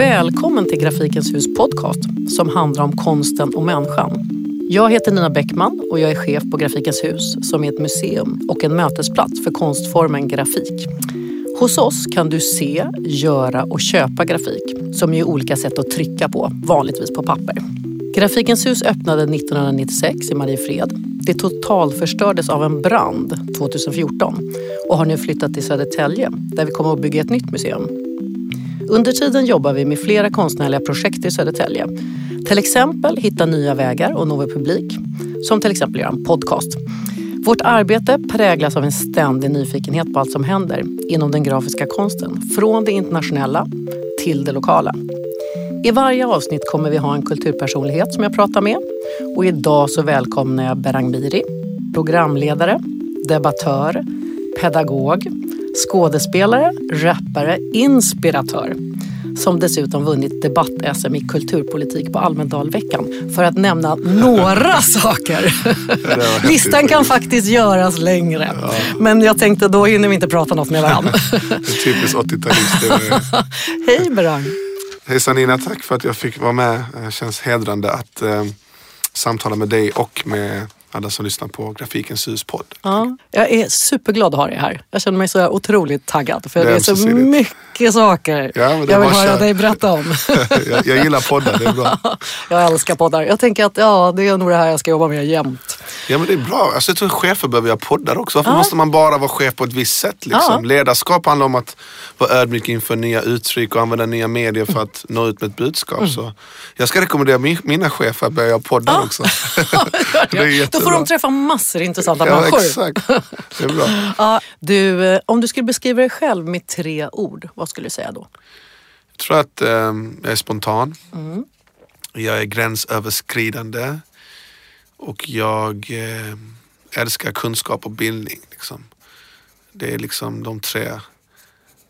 Välkommen till Grafikens hus podcast som handlar om konsten och människan. Jag heter Nina Bäckman och jag är chef på Grafikens hus som är ett museum och en mötesplats för konstformen grafik. Hos oss kan du se, göra och köpa grafik som är olika sätt att trycka på, vanligtvis på papper. Grafikens hus öppnade 1996 i Mariefred. Det totalförstördes av en brand 2014 och har nu flyttat till Södertälje där vi kommer att bygga ett nytt museum. Under tiden jobbar vi med flera konstnärliga projekt i Södertälje. Till exempel hitta nya vägar och nå publik. Som till exempel göra en podcast. Vårt arbete präglas av en ständig nyfikenhet på allt som händer inom den grafiska konsten. Från det internationella till det lokala. I varje avsnitt kommer vi ha en kulturpersonlighet som jag pratar med. Och idag så välkomnar jag Berang Miri, programledare, debattör, pedagog, skådespelare, rappare, inspiratör som dessutom vunnit debatt-SM i kulturpolitik på Almedalveckan. För att nämna några saker. Listan kan faktiskt göras längre. Ja. Men jag tänkte då hinner vi inte prata något med varandra. Typiskt 80-talist. Hej Berang. Hejsan Nina, tack för att jag fick vara med. Det känns hedrande att eh, samtala med dig och med alla som lyssnar på Grafikens hus-podd. Ja, jag är superglad att ha dig här. Jag känner mig så otroligt taggad för det, det är så mycket saker ja, jag vill höra dig berätta om. jag, jag, gillar poddar, det är bra. jag älskar poddar. Jag tänker att ja, det är nog det här jag ska jobba med jämt. Ja men det är bra. Alltså, jag tror att chefer behöver göra poddar också. Varför ja. måste man bara vara chef på ett visst sätt? Liksom? Ja. Ledarskap handlar om att vara ödmjuk inför nya uttryck och använda nya medier för att nå ut med ett budskap. Mm. Så jag ska rekommendera mina chefer att börja göra poddar också. det är Då får de träffa massor intressanta ja, människor. Exakt. Det är bra. ja, du, eh, om du skulle beskriva dig själv med tre ord, vad skulle du säga då? Jag tror att eh, jag är spontan. Mm. Jag är gränsöverskridande. Och jag eh, älskar kunskap och bildning. Liksom. Det är liksom de tre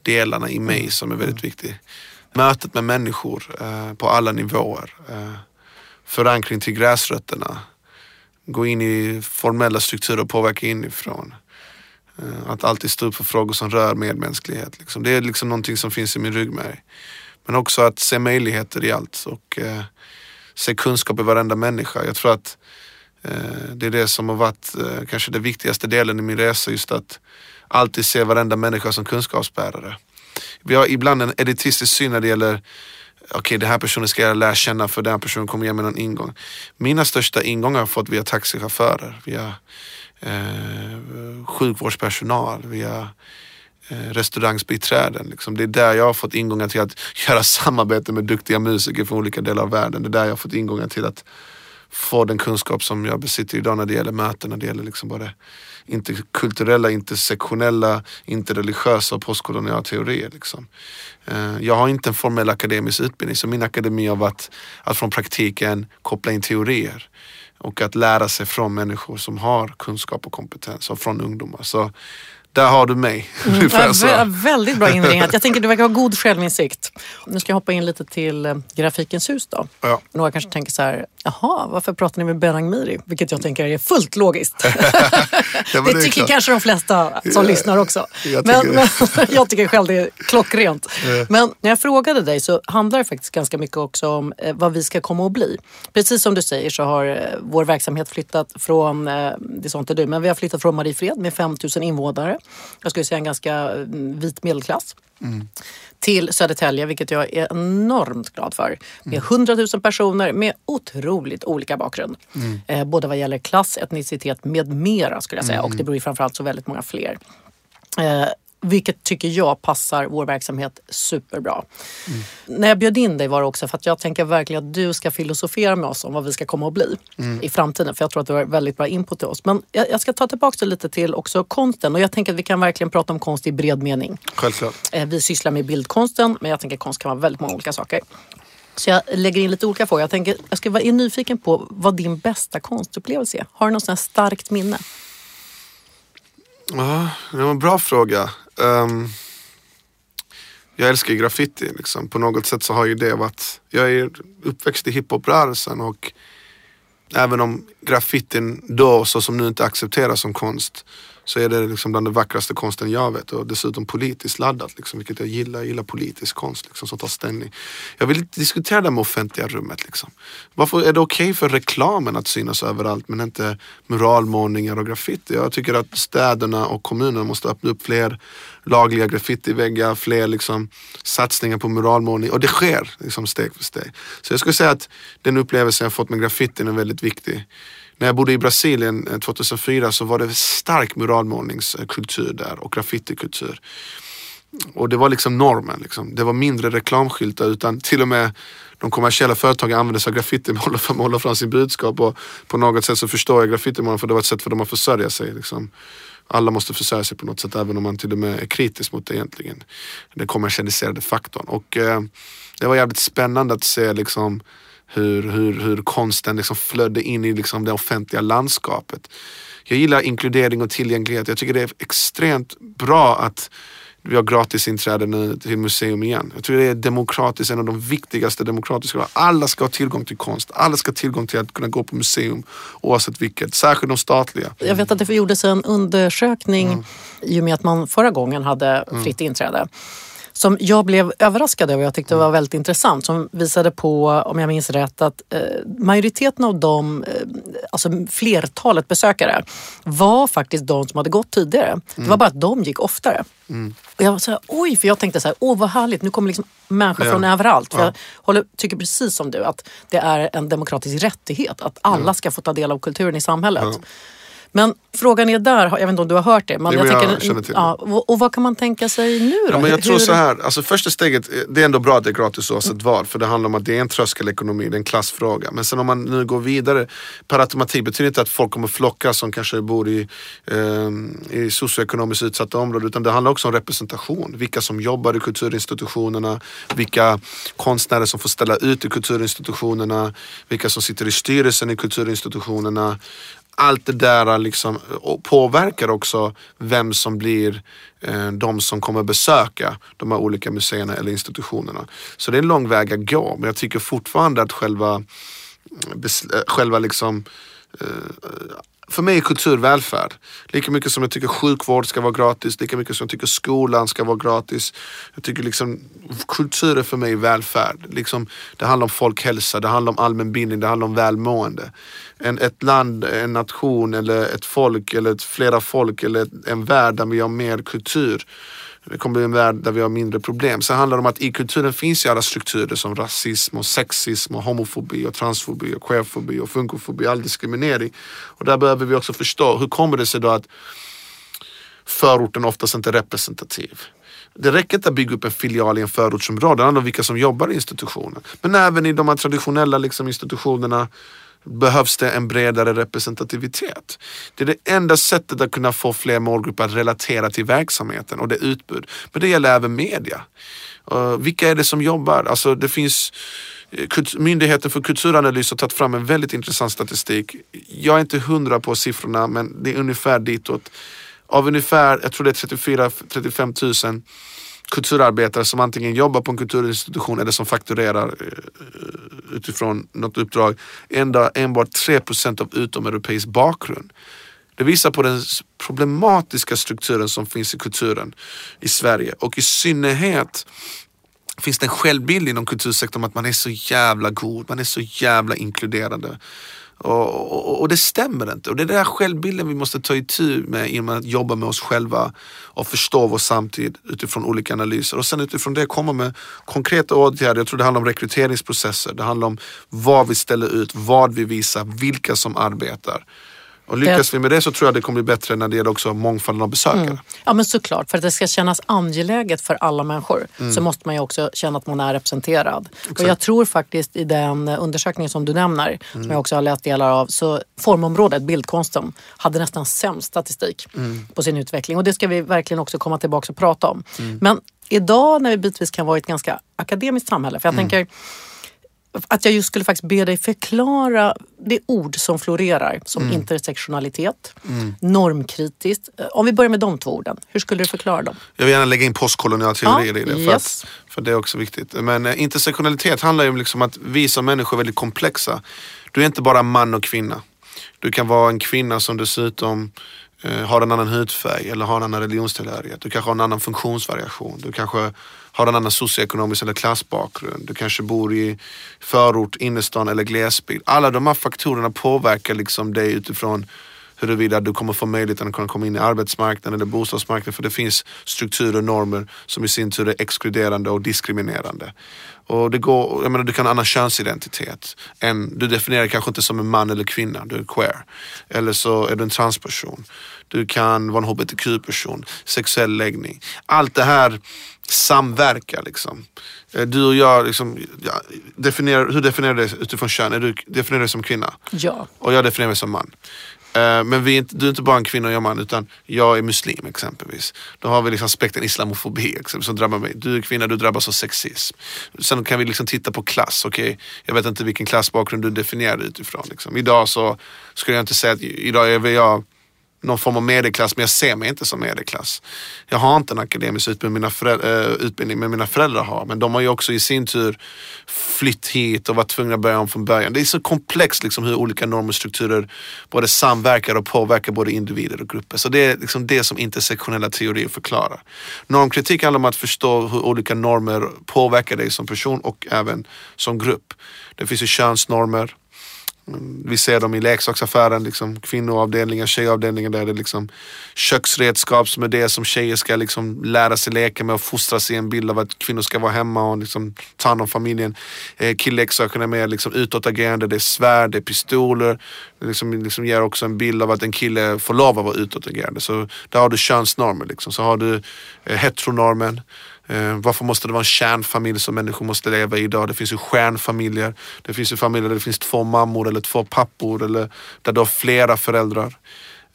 delarna i mig mm. som är väldigt viktiga. Mötet med människor eh, på alla nivåer. Eh, förankring till gräsrötterna. Gå in i formella strukturer och påverka inifrån. Eh, att alltid stå upp för frågor som rör medmänsklighet. Liksom. Det är liksom någonting som finns i min ryggmärg. Men också att se möjligheter i allt och eh, se kunskap i varenda människa. Jag tror att Eh, det är det som har varit eh, kanske den viktigaste delen i min resa, just att alltid se varenda människa som kunskapsbärare. Vi har ibland en elitistisk syn när det gäller okej okay, den här personen ska jag lära känna för den här personen kommer ge mig någon ingång. Mina största ingångar har jag fått via taxichaufförer, via eh, sjukvårdspersonal, via eh, restaurangsbiträden. Liksom. Det är där jag har fått ingångar till att göra samarbete med duktiga musiker från olika delar av världen. Det är där jag har fått ingångar till att få den kunskap som jag besitter idag när det gäller möten, när det gäller liksom både interkulturella, intersektionella, interreligiösa och postkoloniala teorier. Liksom. Eh, jag har inte en formell akademisk utbildning så min akademi har varit att från praktiken koppla in teorier och att lära sig från människor som har kunskap och kompetens och från ungdomar. Så där har du mig. Mm, ja, väldigt bra inringat. Jag tänker du verkar ha god självinsikt. Nu ska jag hoppa in lite till eh, Grafikens hus då. Ja. Några kanske tänker så här, jaha, varför pratar ni med Berang Miri? Vilket jag tänker är fullt logiskt. ja, det, det tycker kanske de flesta som lyssnar också. Jag men, men jag tycker själv det är klockrent. Men när jag frågade dig så handlar det faktiskt ganska mycket också om eh, vad vi ska komma att bli. Precis som du säger så har eh, vår verksamhet flyttat från, det är sånt du, men vi har flyttat från Mariefred med 5000 invånare jag skulle säga en ganska mm, vit medelklass. Mm. till Södertälje, vilket jag är enormt glad för. Med 100 000 personer med otroligt olika bakgrund. Mm. Eh, både vad gäller klass, etnicitet med mera skulle jag säga. Mm. Och det blir framförallt så väldigt många fler. Eh, vilket tycker jag passar vår verksamhet superbra. Mm. När jag bjöd in dig var det också för att jag tänker verkligen att du ska filosofera med oss om vad vi ska komma att bli mm. i framtiden. För jag tror att du har väldigt bra input till oss. Men jag, jag ska ta tillbaka det lite till också konsten och jag tänker att vi kan verkligen prata om konst i bred mening. Självklart. Eh, vi sysslar med bildkonsten men jag tänker att konst kan vara väldigt många olika saker. Så jag lägger in lite olika frågor. Jag, tänker, jag ska vara nyfiken på vad din bästa konstupplevelse är. Har du något sånt starkt minne? Ja, det var en bra fråga. Um, jag älskar graffiti. Liksom. På något sätt så har ju det varit... Jag är uppväxt i hiphoprörelsen och även om graffitin då, så som nu inte accepteras som konst, så är det liksom bland den vackraste konsten jag vet och dessutom politiskt laddat, liksom, vilket jag gillar. Jag gillar politisk konst liksom, som tar ställning. Jag vill inte diskutera det med offentliga rummet. Liksom. Varför är det okej okay för reklamen att synas överallt men inte muralmålningar och graffiti? Jag tycker att städerna och kommunerna måste öppna upp fler lagliga graffitiväggar, fler liksom, satsningar på muralmålning och det sker liksom, steg för steg. Så jag skulle säga att den upplevelsen jag fått med graffitin är väldigt viktig. När jag bodde i Brasilien eh, 2004 så var det stark muralmålningskultur där och graffitikultur. Och det var liksom normen. Liksom. Det var mindre reklamskyltar utan till och med de kommersiella företagen använde sig av graffitimålare för att måla fram sin budskap. Och på något sätt så förstår jag graffitimålarna för det var ett sätt för dem att försörja sig. Liksom. Alla måste försörja sig på något sätt även om man till och med är kritisk mot det egentligen. Den kommersialiserade faktorn. Och eh, det var jävligt spännande att se liksom hur, hur, hur konsten liksom flödde in i liksom det offentliga landskapet. Jag gillar inkludering och tillgänglighet. Jag tycker det är extremt bra att vi har gratis inträde nu till museum igen. Jag tror det är demokratiskt, en av de viktigaste demokratiska. Alla ska ha tillgång till konst. Alla ska ha tillgång till att kunna gå på museum oavsett vilket. Särskilt de statliga. Jag vet att det gjordes en undersökning mm. i och med att man förra gången hade mm. fritt inträde som jag blev överraskad över. Jag tyckte det var väldigt intressant. Som visade på, om jag minns rätt, att eh, majoriteten av dem, eh, alltså flertalet besökare, var faktiskt de som hade gått tidigare. Mm. Det var mm. bara att de gick oftare. Mm. Och jag var så här, oj, för jag tänkte så här, åh vad härligt, nu kommer liksom människor ja. från överallt. För ja. Jag håller, tycker precis som du att det är en demokratisk rättighet att alla ja. ska få ta del av kulturen i samhället. Men frågan är där, jag vet inte om du har hört det. Men jo, jag, tänker, jag känner till ja, och, och vad kan man tänka sig nu då? Ja, men jag tror så här, alltså första steget, det är ändå bra att det är gratis oavsett vad. För det handlar om att det är en tröskelekonomi, det är en klassfråga. Men sen om man nu går vidare, per automatik betyder inte att folk kommer flocka som kanske bor i, eh, i socioekonomiskt utsatta områden. Utan det handlar också om representation. Vilka som jobbar i kulturinstitutionerna, vilka konstnärer som får ställa ut i kulturinstitutionerna, vilka som sitter i styrelsen i kulturinstitutionerna allt det där äh, liksom påverkar också vem som blir eh, de som kommer besöka de här olika museerna eller institutionerna. Så det är en lång väg att gå men jag tycker fortfarande att själva, äh, själva liksom eh, för mig är kultur välfärd. Lika mycket som jag tycker sjukvård ska vara gratis, lika mycket som jag tycker skolan ska vara gratis. Jag tycker liksom kultur är för mig välfärd. Liksom, det handlar om folkhälsa, det handlar om allmänbildning, det handlar om välmående. En, ett land, en nation eller ett folk eller ett, flera folk eller en värld där vi har mer kultur det kommer bli en värld där vi har mindre problem. Sen handlar det om att i kulturen finns ju alla strukturer som rasism och sexism och homofobi och transfobi och queerfobi och funkofobi, all diskriminering. Och där behöver vi också förstå, hur kommer det sig då att förorten oftast inte är representativ? Det räcker inte att bygga upp en filial i en förortsområde, det handlar om vilka som jobbar i institutionen. Men även i de här traditionella liksom, institutionerna behövs det en bredare representativitet. Det är det enda sättet att kunna få fler målgrupper att relatera till verksamheten och det utbud. Men det gäller även media. Uh, vilka är det som jobbar? Alltså det finns eh, Myndigheten för kulturanalys har tagit fram en väldigt intressant statistik. Jag är inte hundra på siffrorna men det är ungefär ditåt. Av ungefär, jag tror det är 34-35 000 kulturarbetare som antingen jobbar på en kulturinstitution eller som fakturerar eh, eh, utifrån något uppdrag. Enda, enbart 3% av utomeuropeisk bakgrund. Det visar på den problematiska strukturen som finns i kulturen i Sverige och i synnerhet finns det en självbild inom kultursektorn att man är så jävla god, man är så jävla inkluderande. Och, och, och, det stämmer inte. Och det är den här självbilden vi måste ta itu med genom att jobba med oss själva och förstå vår samtid utifrån olika analyser. Och sen utifrån det komma med konkreta åtgärder. Jag tror det handlar om rekryteringsprocesser. Det handlar om vad vi ställer ut, vad vi visar, vilka som arbetar. Och lyckas vi med det så tror jag det kommer bli bättre när det gäller också mångfalden av besökare. Mm. Ja men såklart, för att det ska kännas angeläget för alla människor mm. så måste man ju också känna att man är representerad. Exakt. Och jag tror faktiskt i den undersökningen som du nämner, mm. som jag också har läst delar av, så formområdet, bildkonsten, hade nästan sämst statistik mm. på sin utveckling. Och det ska vi verkligen också komma tillbaka och prata om. Mm. Men idag när vi bitvis kan vara i ett ganska akademiskt samhälle, för jag mm. tänker att jag just skulle faktiskt be dig förklara det ord som florerar som mm. intersektionalitet, mm. normkritiskt. Om vi börjar med de två orden, hur skulle du förklara dem? Jag vill gärna lägga in postkolonial teori ja, i det. För, yes. att, för det är också viktigt. Men eh, intersektionalitet handlar ju om liksom att vi som människor är väldigt komplexa. Du är inte bara man och kvinna. Du kan vara en kvinna som dessutom eh, har en annan hudfärg eller har en annan religionstillhörighet. Du kanske har en annan funktionsvariation. Du kanske har en annan socioekonomisk eller klassbakgrund. Du kanske bor i förort, innerstan eller glesbygd. Alla de här faktorerna påverkar liksom dig utifrån huruvida du kommer få möjligheten att kunna komma in i arbetsmarknaden eller bostadsmarknaden. För det finns strukturer och normer som i sin tur är exkluderande och diskriminerande. Och det går, jag menar, du kan ha annan könsidentitet. En, du definierar dig kanske inte som en man eller kvinna, du är queer. Eller så är du en transperson. Du kan vara en hbtq-person, sexuell läggning. Allt det här samverkar liksom. Eh, du och jag, liksom, ja, definierar, hur definierar du dig utifrån kön? Är du definierar dig som kvinna? Ja. Och jag definierar mig som man. Eh, men vi är inte, du är inte bara en kvinna och jag man utan jag är muslim exempelvis. Då har vi liksom aspekten islamofobi som drabbar mig. Du är kvinna, du drabbas av sexism. Sen kan vi liksom titta på klass. Okay, jag vet inte vilken klassbakgrund du definierar utifrån. Liksom. Idag så skulle jag inte säga att idag är jag någon form av medelklass men jag ser mig inte som medelklass. Jag har inte en akademisk utbildning, mina föräldrar, eh, utbildning men mina föräldrar har. Men de har ju också i sin tur flytt hit och varit tvungna att börja om från början. Det är så komplext liksom hur olika normer och strukturer både samverkar och påverkar både individer och grupper. Så det är liksom det som intersektionella teorier förklarar. Normkritik handlar om att förstå hur olika normer påverkar dig som person och även som grupp. Det finns ju könsnormer, vi ser dem i leksaksaffären, liksom, kvinnoavdelningen, tjejavdelningen där det är liksom köksredskap som är det som tjejer ska liksom lära sig leka med och fostras i en bild av att kvinnor ska vara hemma och liksom ta hand om familjen. Eh, Killleksakerna är mer liksom utåtagerande, det är svärd, det är pistoler. Det liksom, liksom ger också en bild av att en kille får lov att vara utåtagerande. Så där har du könsnormer. Liksom. Så har du eh, heteronormen. Eh, varför måste det vara en kärnfamilj som människor måste leva i idag? Det finns ju stjärnfamiljer. Det finns ju familjer där det finns två mammor eller två pappor eller där du har flera föräldrar.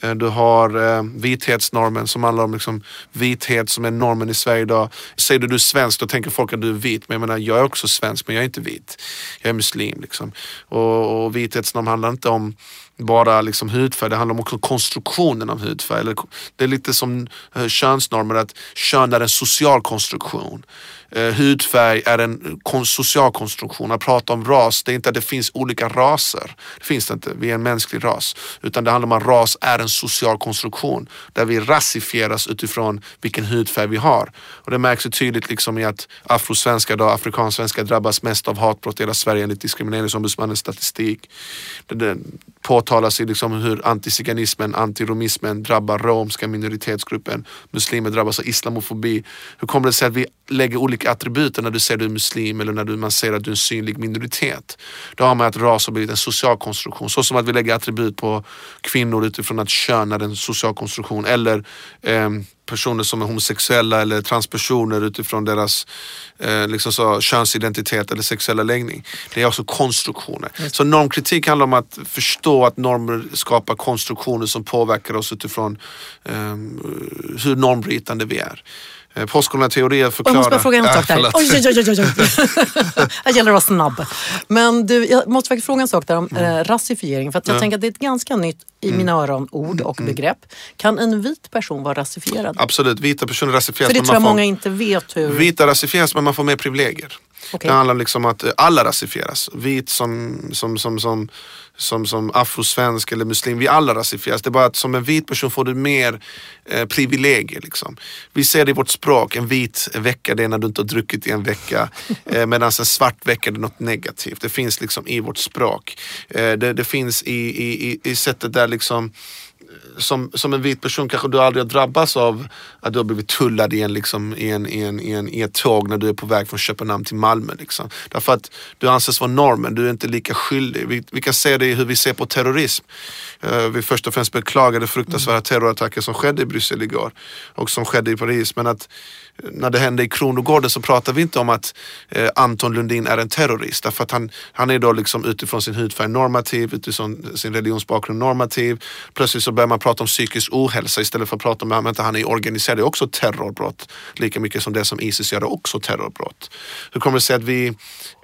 Eh, du har eh, vithetsnormen som handlar om liksom, vithet som är normen i Sverige idag. Säger du du är svensk då tänker folk att du är vit. Men jag menar jag är också svensk men jag är inte vit. Jag är muslim liksom. Och, och vithetsnorm handlar inte om bara liksom hudfärg, det handlar också om konstruktionen av hudfärg. Det är lite som eh, könsnormer, att kön är en social konstruktion. Eh, hudfärg är en social konstruktion. Att prata om ras, det är inte att det finns olika raser. Det finns det inte, vi är en mänsklig ras. Utan det handlar om att ras är en social konstruktion där vi rasifieras utifrån vilken hudfärg vi har. Och det märks ju tydligt liksom i att afrosvenskar, då, afrikansvenskar drabbas mest av hatbrott i hela Sverige enligt Diskrimineringsombudsmannens statistik. Det, det påtalas ju liksom hur antiziganismen, antiromismen drabbar romska minoritetsgruppen. Muslimer drabbas av islamofobi. Hur kommer det sig att vi lägger olika attribut när du säger att du är muslim eller när du, man säger att du är en synlig minoritet. Då har man att ras har blivit en social konstruktion. Så som att vi lägger attribut på kvinnor utifrån att kön är en social konstruktion. Eller eh, personer som är homosexuella eller transpersoner utifrån deras eh, liksom så, könsidentitet eller sexuella läggning. Det är också konstruktioner. Mm. Så normkritik handlar om att förstå att normer skapar konstruktioner som påverkar oss utifrån eh, hur normbrytande vi är. Eh, postkoloniala teorier förklarar... Jag måste bara fråga en sak där. Oj, oj, oj, oj, oj. Jag gäller att vara snabb. Men du, jag måste faktiskt fråga en sak där om mm. eh, rasifiering. För att jag mm. tänker att det är ett ganska nytt i mm. mina öron ord och mm. begrepp. Kan en vit person vara rasifierad? Absolut, vita personer rasifieras. För det tror jag får... många inte vet hur... Vita rasifieras men man får mer privilegier. Okay. Det handlar liksom om att alla rasifieras. Vit som, som, som, som, som, som afrosvensk eller muslim. Vi alla rasifieras. Det är bara att som en vit person får du mer eh, privilegier. Liksom. Vi ser det i vårt språk. En vit vecka det är när du inte har druckit i en vecka. Eh, Medan en svart vecka det är något negativt. Det finns liksom i vårt språk. Eh, det, det finns i, i, i, i sättet där liksom som, som en vit person kanske du aldrig har drabbats av att du har blivit tullad i, en, liksom, i, en, i, en, i, en, i ett tåg när du är på väg från Köpenhamn till Malmö. Liksom. Därför att du anses vara normen, du är inte lika skyldig. Vi, vi kan se det i hur vi ser på terrorism. Uh, vi först och främst beklagade fruktansvärda terrorattacker som skedde i Bryssel igår och som skedde i Paris. Men att när det hände i Kronogården så pratar vi inte om att eh, Anton Lundin är en terrorist. Därför att han, han är då liksom utifrån sin hudfärg normativ, utifrån sin religionsbakgrund normativ. Plötsligt så börjar man prata om psykisk ohälsa istället för att prata om att han är organiserad. Det är också terrorbrott. Lika mycket som det som Isis gör är också terrorbrott. Hur kommer det sig att vi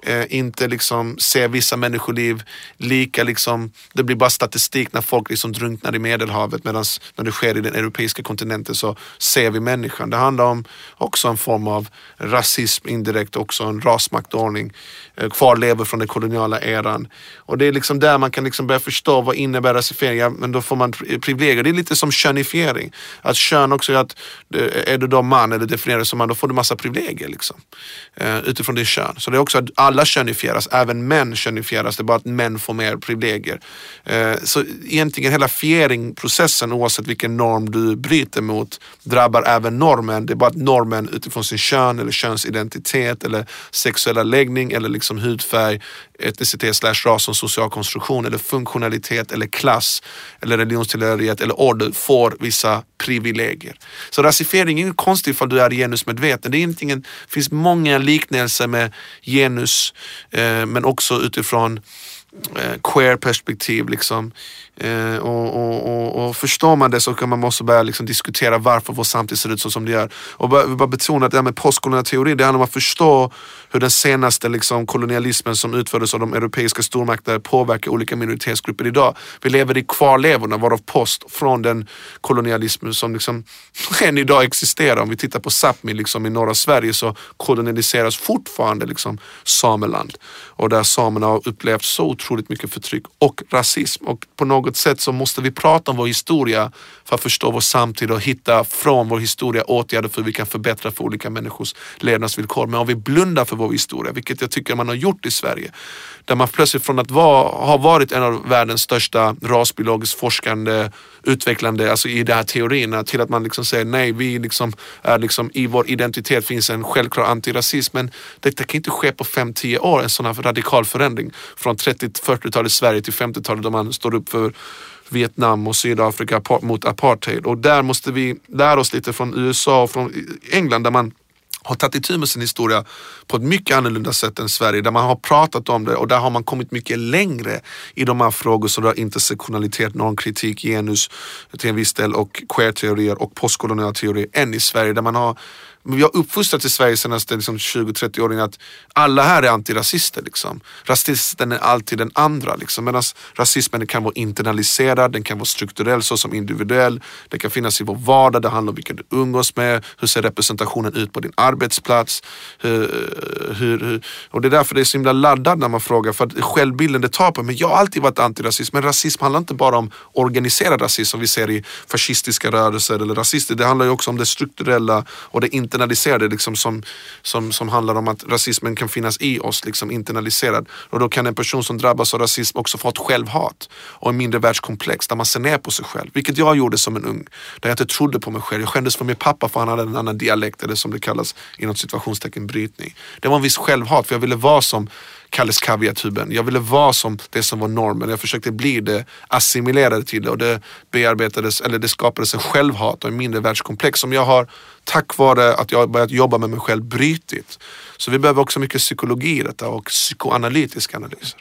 eh, inte liksom ser vissa människoliv lika liksom, det blir bara statistik när folk liksom drunknar i medelhavet medan när det sker i den europeiska kontinenten så ser vi människan. Det handlar om också en form av rasism indirekt, också en rasmaktordning. Eh, kvarlever från den koloniala eran. Och det är liksom där man kan liksom börja förstå vad innebär rasifiering. Ja, men då får man privilegier. Det är lite som könifiering. Att kön också är att eh, är du då man eller definieras som man då får du massa privilegier liksom. Eh, utifrån din kön. Så det är också att alla könifieras, även män könifieras. Det är bara att män får mer privilegier. Eh, så egentligen hela fieringprocessen oavsett vilken norm du bryter mot drabbar även normen. Det är bara att normen utifrån sin kön eller könsidentitet eller sexuella läggning eller liksom hudfärg, etnicitet slash ras som social konstruktion eller funktionalitet eller klass eller religionstillhörighet eller ålder får vissa privilegier. Så rasifiering är inget konstigt ifall du är genusmedveten. Det, är egentligen, finns många liknelser med genus Eh, men också utifrån eh, queer-perspektiv. Liksom. Eh, och, och, och, och, förstår man det så kan man måste börja liksom diskutera varför vår samtid ser ut så som det gör. Och bara, bara betona att det här med postkolonial teori, det handlar om att förstå hur den senaste liksom, kolonialismen som utfördes av de europeiska stormakterna påverkar olika minoritetsgrupper idag. Vi lever i kvarlevorna varav post från den kolonialismen som liksom än idag existerar. Om vi tittar på Sápmi liksom, i norra Sverige så kolonialiseras fortfarande liksom, Sameland. Och där samerna har upplevt så otroligt mycket förtryck och rasism. Och på något något sätt så måste vi prata om vår historia för att förstå vår samtid och hitta från vår historia åtgärder för hur vi kan förbättra för olika människors levnadsvillkor. Men om vi blundar för vår historia, vilket jag tycker man har gjort i Sverige, där man plötsligt från att vara, ha varit en av världens största rasbiologiskt forskande, utvecklande, alltså i de här teorierna till att man liksom säger nej, vi liksom är liksom i vår identitet finns en självklar antirasism. Men detta kan inte ske på 5-10 år, en sån här radikal förändring. Från 30-40-talet Sverige till 50-talet då man står upp för Vietnam och Sydafrika mot apartheid. Och där måste vi lära oss lite från USA och från England där man har tagit itu med sin historia på ett mycket annorlunda sätt än Sverige där man har pratat om det och där har man kommit mycket längre i de här frågorna som rör intersektionalitet, normkritik, genus till en viss del och queer-teorier och postkoloniala teorier än i Sverige där man har vi har uppfostrat i Sverige senaste liksom 20-30 åren att alla här är antirasister. Liksom. Rasisten är alltid den andra. Liksom. Medan rasismen kan vara internaliserad, den kan vara strukturell såsom individuell. Den kan finnas i vår vardag, det handlar om vilka du umgås med. Hur ser representationen ut på din arbetsplats? Hur, hur, hur. Och det är därför det är så himla laddat när man frågar. För att självbilden det tar på. Men jag har alltid varit antirasist. Men rasism handlar inte bara om organiserad rasism som vi ser i fascistiska rörelser eller rasister. Det handlar ju också om det strukturella och det internaliserade liksom som, som, som handlar om att rasismen kan finnas i oss, liksom internaliserad. Och då kan en person som drabbas av rasism också få ett självhat och en mindre världskomplex där man ser ner på sig själv. Vilket jag gjorde som en ung, där jag inte trodde på mig själv. Jag skämdes för min pappa för han hade en annan dialekt, eller som det kallas inom situationstecken brytning. Det var en viss självhat för jag ville vara som Kalles kaviartuben. Jag ville vara som det som var normen. Jag försökte bli det, assimilerade till det och det bearbetades, eller det skapades en självhat och en mindre världskomplex som jag har tack vare att jag börjat jobba med mig själv brutit. Så vi behöver också mycket psykologi i detta och psykoanalytiska analyser.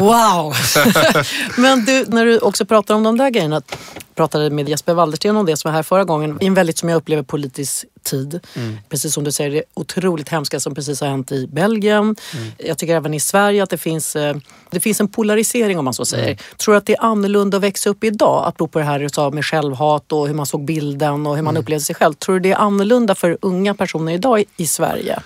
Wow! Men du, när du också pratar om de där grejerna, pratade med Jesper Waldersten om det som var här förra gången, i en väldigt, som jag upplever, politisk tid. Mm. Precis som du säger, det otroligt hemska som precis har hänt i Belgien. Mm. Jag tycker även i Sverige att det finns, eh, det finns en polarisering om man så säger. Mm. Tror du att det är annorlunda att växa upp idag? Apropå det här du sa med självhat och hur man såg bilden och hur man mm. upplevde sig själv. Tror du det är annorlunda för unga personer idag i Sverige?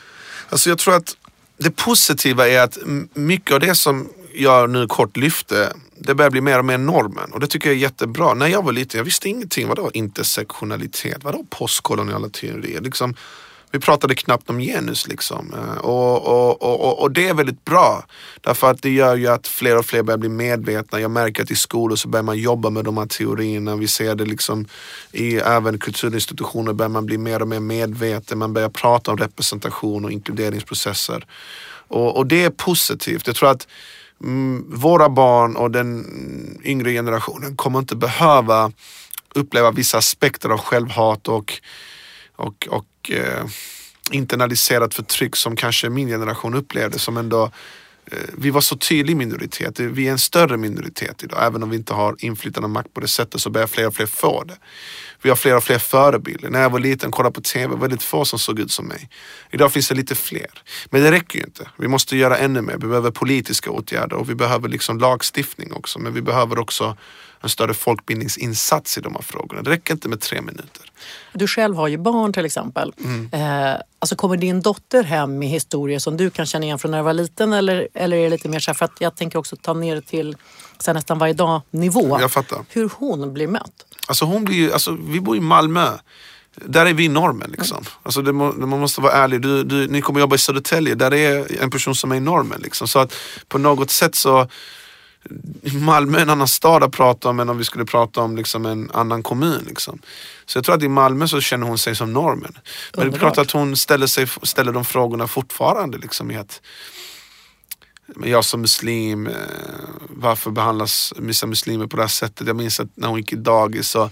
Alltså jag tror att det positiva är att mycket av det som jag nu kort lyfte, det börjar bli mer och mer normen och det tycker jag är jättebra. När jag var liten, jag visste ingenting. Vadå intersektionalitet? Vadå postkoloniala teorier? Liksom, vi pratade knappt om genus liksom. Eh, och, och, och, och, det är väldigt bra. Därför att det gör ju att fler och fler börjar bli medvetna. Jag märker att i skolor så börjar man jobba med de här teorierna. Vi ser det liksom i även kulturinstitutioner börjar man bli mer och mer medveten. Man börjar prata om representation och inkluderingsprocesser. Och, och det är positivt. Jag tror att Mm, våra barn och den yngre generationen kommer inte behöva uppleva vissa aspekter av självhat och, och, och eh, internaliserat förtryck som kanske min generation upplevde som ändå eh, vi var så tydlig minoritet, vi är en större minoritet idag. Även om vi inte har inflytande och makt på det sättet så börjar fler och fler få det. Vi har fler och fler förebilder. När jag var liten och kollade på TV, väldigt få som såg ut som mig. Idag finns det lite fler. Men det räcker ju inte. Vi måste göra ännu mer. Vi behöver politiska åtgärder och vi behöver liksom lagstiftning också. Men vi behöver också en större folkbildningsinsats i de här frågorna. Det räcker inte med tre minuter. Du själv har ju barn till exempel. Mm. Eh, alltså kommer din dotter hem med historier som du kan känna igen från när du var liten eller, eller är det lite mer så här, för att jag tänker också ta ner det till så nästan varje dag nivå. Jag fattar. Hur hon blir mött. Alltså hon blir ju, alltså vi bor i Malmö. Där är vi normen liksom. Alltså det må, man måste vara ärlig. Du, du, ni kommer jobba i Södertälje, där är en person som är normen. Liksom. Så att på något sätt så Malmö är en annan stad att prata om än om vi skulle prata om liksom en annan kommun. Liksom. Så jag tror att i Malmö så känner hon sig som normen. Men det är klart att hon ställer, sig, ställer de frågorna fortfarande. Liksom, i att, jag som muslim, eh, varför behandlas vissa muslimer på det här sättet? Jag minns att när hon gick i dagis så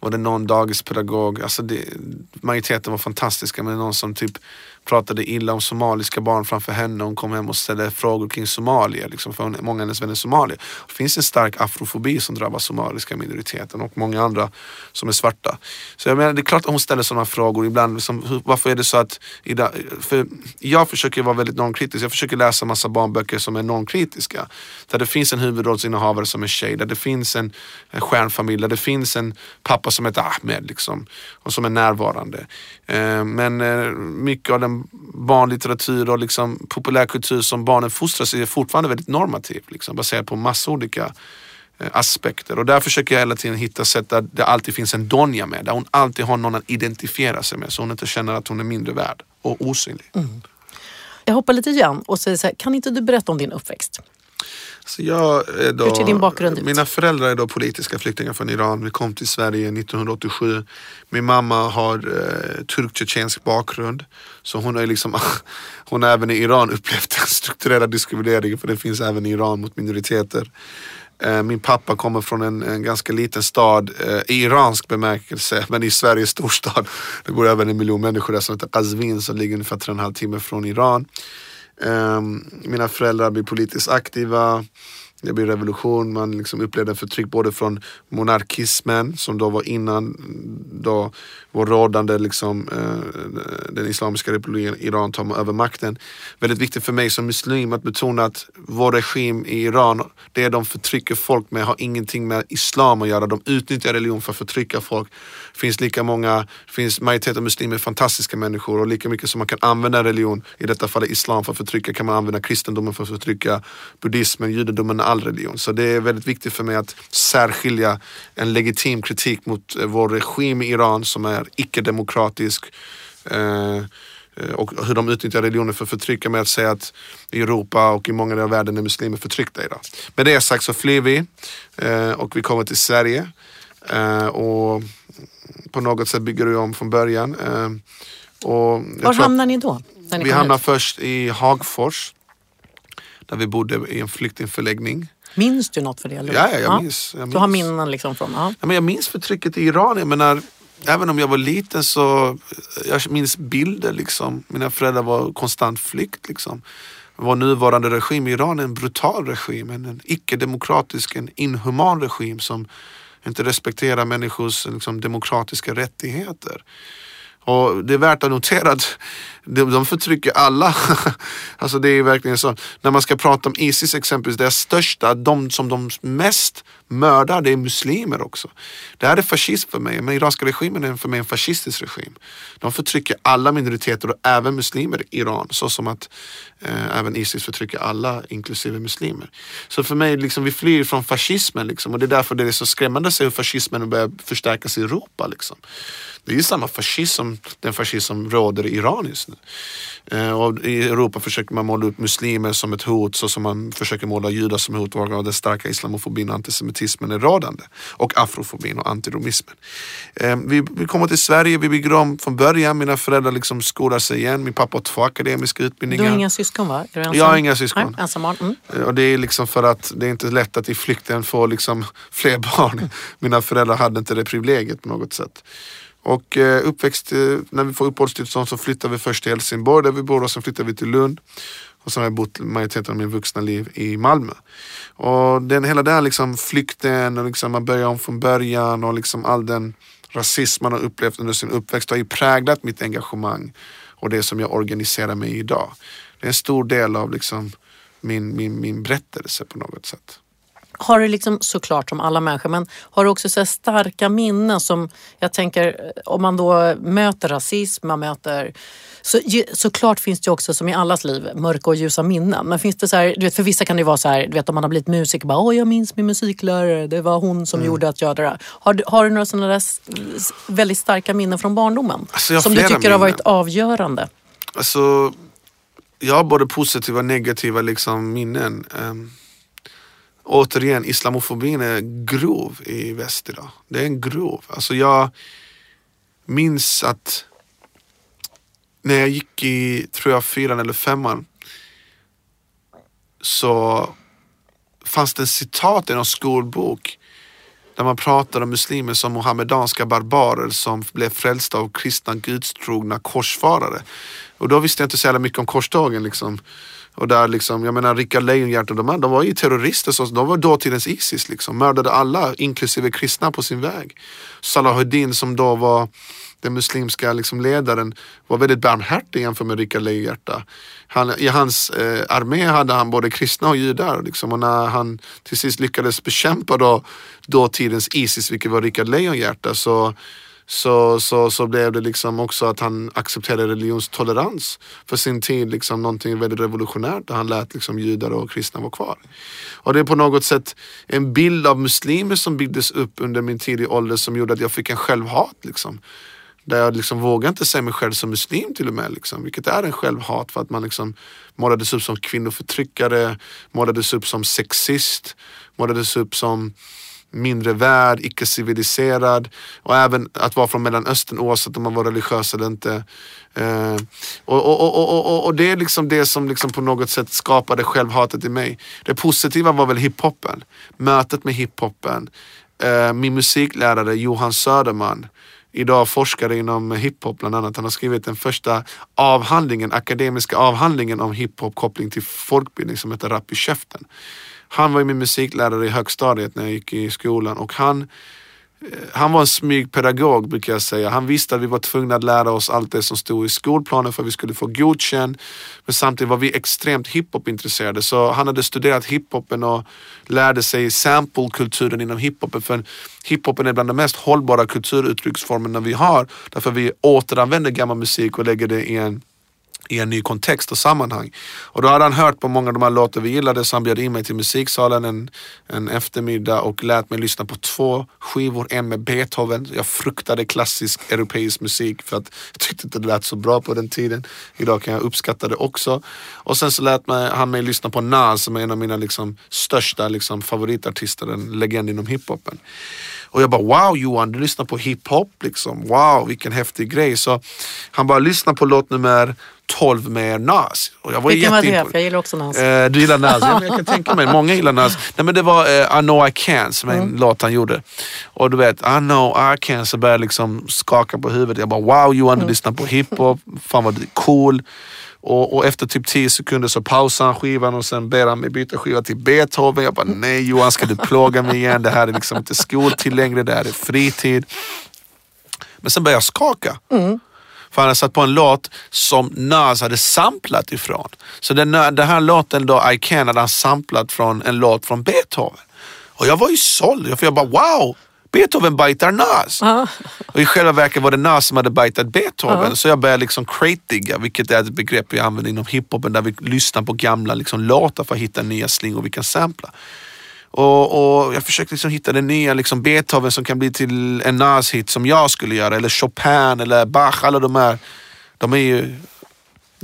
var det någon dagispedagog, alltså det, majoriteten var fantastiska men någon som typ pratade illa om somaliska barn framför henne. Hon kom hem och ställde frågor kring Somalia. Liksom, för många av hennes vänner är somalier. Det finns en stark afrofobi som drabbar somaliska minoriteten och många andra som är svarta. Så jag menar, det är klart att hon ställer sådana frågor ibland. Liksom, varför är det så att... För jag försöker vara väldigt normkritisk. Jag försöker läsa massa barnböcker som är normkritiska. Där det finns en huvudrollsinnehavare som är tjej. Där det finns en, en stjärnfamilj. Där det finns en pappa som heter Ahmed. Liksom, och som är närvarande. Eh, men eh, mycket av den barnlitteratur och liksom populärkultur som barnen fostras i är fortfarande väldigt normativ. Liksom, baserat på massa olika eh, aspekter. Och där försöker jag hela tiden hitta sätt där det alltid finns en Donja med. Där hon alltid har någon att identifiera sig med så hon inte känner att hon är mindre värd och osynlig. Mm. Jag hoppar lite grann och säger så här, kan inte du berätta om din uppväxt? Så jag då, din bakgrund? Mina föräldrar är då politiska flyktingar från Iran. Vi kom till Sverige 1987. Min mamma har eh, turk-tjetjensk bakgrund. Så hon har, liksom, hon har även i Iran upplevt den strukturella diskrimineringen för det finns även i Iran mot minoriteter. Eh, min pappa kommer från en, en ganska liten stad eh, i iransk bemärkelse men i Sveriges storstad. Det bor även en miljon människor där som heter Qazvin som ligger ungefär tre och en halv timme från Iran. Ehm, mina föräldrar blir politiskt aktiva. Det blir revolution, man liksom upplevde förtryck både från monarkismen som då var innan då var rådande liksom, eh, den Islamiska republiken Iran tar över makten. Väldigt viktigt för mig som muslim att betona att vår regim i Iran, det de förtrycker folk med har ingenting med islam att göra. De utnyttjar religion för att förtrycka folk. Det finns lika många, finns majoritet av muslimer fantastiska människor och lika mycket som man kan använda religion, i detta fall islam för att förtrycka, kan man använda kristendomen för att förtrycka buddhismen, judendomen, all religion. Så det är väldigt viktigt för mig att särskilja en legitim kritik mot eh, vår regim i Iran som är icke-demokratisk eh, eh, och hur de utnyttjar religionen för att förtrycka med att säga att i Europa och i många delar av världen är muslimer förtryckta idag. Med det sagt så flyr vi och vi kommer till Sverige och på något sätt bygger vi om från början. Var hamnar ni då? Vi hamnar ut? först i Hagfors där vi bodde i en flyktingförläggning. Minns du något för det? Eller? Ja, ja, jag, ja. Minns, jag minns. Du har minnen liksom från? Ja. ja. men jag minns förtrycket i Iran. Jag menar, även om jag var liten så jag minns bilder. Liksom. Mina föräldrar var konstant flykt. Liksom. Vår nuvarande regim i Iran är en brutal regim. En icke-demokratisk, en inhuman regim som inte respekterar människors liksom, demokratiska rättigheter. Och det är värt att notera att de, de förtrycker alla. alltså det är verkligen så. När man ska prata om Isis exempelvis, det största, de som de mest mördar, det är muslimer också. Det här är fascism för mig. Men iranska regimen är för mig en fascistisk regim. De förtrycker alla minoriteter och även muslimer i Iran. Så som att eh, även Isis förtrycker alla, inklusive muslimer. Så för mig, liksom, vi flyr från fascismen liksom, och det är därför det är så skrämmande att se hur fascismen börjar förstärkas i Europa. Liksom. Det är ju samma fascism som den fascism som råder i Iran just nu. Eh, och I Europa försöker man måla upp muslimer som ett hot så som man försöker måla judar som hot och den starka islamofobin och antisemitismen är rådande. Och afrofobin och antiromismen. Eh, vi, vi kommer till Sverige, vi bygger om från början. Mina föräldrar liksom skolar sig igen. Min pappa har två akademiska utbildningar. Du har inga syskon va? Är du Jag har inga syskon. Nej, ensam barn. Mm. Eh, och det är liksom för att det är inte lätt att i flykten få liksom fler barn. Mina föräldrar hade inte det privilegiet på något sätt. Och eh, uppväxt, eh, när vi får uppehållstillstånd så flyttar vi först till Helsingborg där vi bor och sen flyttar vi till Lund. Och sen har jag bott majoriteten av min vuxna liv i Malmö. Och den, hela den liksom flykten och liksom man börjar om från början och liksom all den rasism man har upplevt under sin uppväxt har ju präglat mitt engagemang och det som jag organiserar mig i idag. Det är en stor del av liksom min, min, min berättelse på något sätt har du liksom såklart som alla människor, men har du också så starka minnen som jag tänker om man då möter rasism, man möter så, såklart finns det också som i allas liv mörka och ljusa minnen. Men finns det så här, du vet, för vissa kan det vara så här, du vet om man har blivit musiker, bara, Åh, jag minns min musiklärare, det var hon som mm. gjorde att jag det där. Har, har du några sådana där väldigt starka minnen från barndomen? Alltså, som du tycker minnen. har varit avgörande? Alltså, jag har både positiva och negativa liksom, minnen. Um, återigen, islamofobin är grov i väst idag. Det är en grov. Alltså jag minns att när jag gick i, tror jag, fyran eller femman så fanns det en citat i någon skolbok där man pratade om muslimer som muhammedanska barbarer som blev frälsta av kristna gudstrogna korsfarare. Och då visste jag inte så jävla mycket om korsdagen liksom. Och där liksom, jag menar Rickard Lejonhjärta och de här, de var ju terrorister, så de var dåtidens Isis liksom. Mördade alla, inklusive kristna på sin väg. Salahuddin som då var den muslimska liksom, ledaren var väldigt barmhärtig jämfört med Rickard Lejonhjärta. Han, I hans eh, armé hade han både kristna och judar. Liksom, och när han till sist lyckades bekämpa då, dåtidens Isis, vilket var Rickard Lejonhjärta, så så, så, så blev det liksom också att han accepterade religionstolerans för sin tid, liksom någonting väldigt revolutionärt där han lät liksom judar och kristna vara kvar. Och det är på något sätt en bild av muslimer som byggdes upp under min tidiga ålder som gjorde att jag fick en självhat. Liksom. Där jag liksom vågar inte se mig själv som muslim till och med. Liksom, vilket är en självhat för att man liksom målades upp som kvinnoförtryckare, målades upp som sexist, målades upp som mindre värd, icke civiliserad och även att vara från Mellanöstern oavsett om man var religiös eller inte. Eh, och, och, och, och, det är liksom det som liksom på något sätt skapade självhatet i mig. Det positiva var väl hiphopen, mötet med hiphopen. Eh, min musiklärare Johan Söderman idag forskare inom hiphop bland annat. Han har skrivit den första avhandlingen, akademiska avhandlingen om hiphop koppling till folkbildning som heter Rapp i käften. Han var ju min musiklärare i högstadiet när jag gick i skolan och han eh, han var en smygpedagog brukar jag säga. Han visste att vi var tvungna att lära oss allt det som stod i skolplanen för att vi skulle få godkänd. Men samtidigt var vi extremt hiphop-intresserade så han hade studerat hiphopen och lärde sig samplekulturen inom hiphopen. För hiphopen är bland de mest hållbara kulturuttrycksformerna vi har. Därför vi återanvänder gammal musik och lägger det i en i en ny kontext och sammanhang. Och då hade han hört på många av de här låtar vi gillade så han bjöd in mig till musiksalen en, en eftermiddag och lät mig lyssna på två skivor. En med Beethoven. Jag fruktade klassisk europeisk musik för att jag tyckte inte det lät så bra på den tiden. Idag kan jag uppskatta det också. Och sen så lät mig, han mig lyssna på Nas som är en av mina liksom, största liksom, favoritartister, en legend inom hiphopen. Och jag bara wow Johan, du lyssnar på hiphop liksom. Wow vilken häftig grej. Så han bara lyssna på låt nummer 12 med Nas. Och jag var Vilken var det? För jag gillar också Nas. Eh, du gillar Nas? ja, jag kan tänka mig, många gillar Nas. Nej, men det var eh, I know I can som är en mm. låt han gjorde. Och du vet, I know I can så började jag liksom skaka på huvudet. Jag bara wow Johan, du mm. lyssnar på hiphop. Fan vad cool. Och, och, efter typ 10 sekunder så pausar han skivan och sen ber han mig byta skiva till Beethoven. Jag bara nej Johan ska du plåga mig igen? Det här är liksom inte skoltid längre, det här är fritid. Men sen började jag skaka. Mm. För han hade satt på en låt som Nas hade samplat ifrån. Så den, den här låten då, I Can, hade han samplat från en låt från Beethoven. Och jag var ju såld, för jag bara wow! Beethoven bajtar Nas. Och i själva verket var det Nas som hade bajtat Beethoven. Uh. Så jag började liksom crate vilket är ett begrepp vi använder inom hiphopen där vi lyssnar på gamla liksom, låtar för att hitta nya slingor vi kan sampla. Och, och, jag försökte liksom hitta den nya liksom Beethoven som kan bli till en Nas-hit som jag skulle göra. Eller Chopin eller Bach. Alla de här. De är ju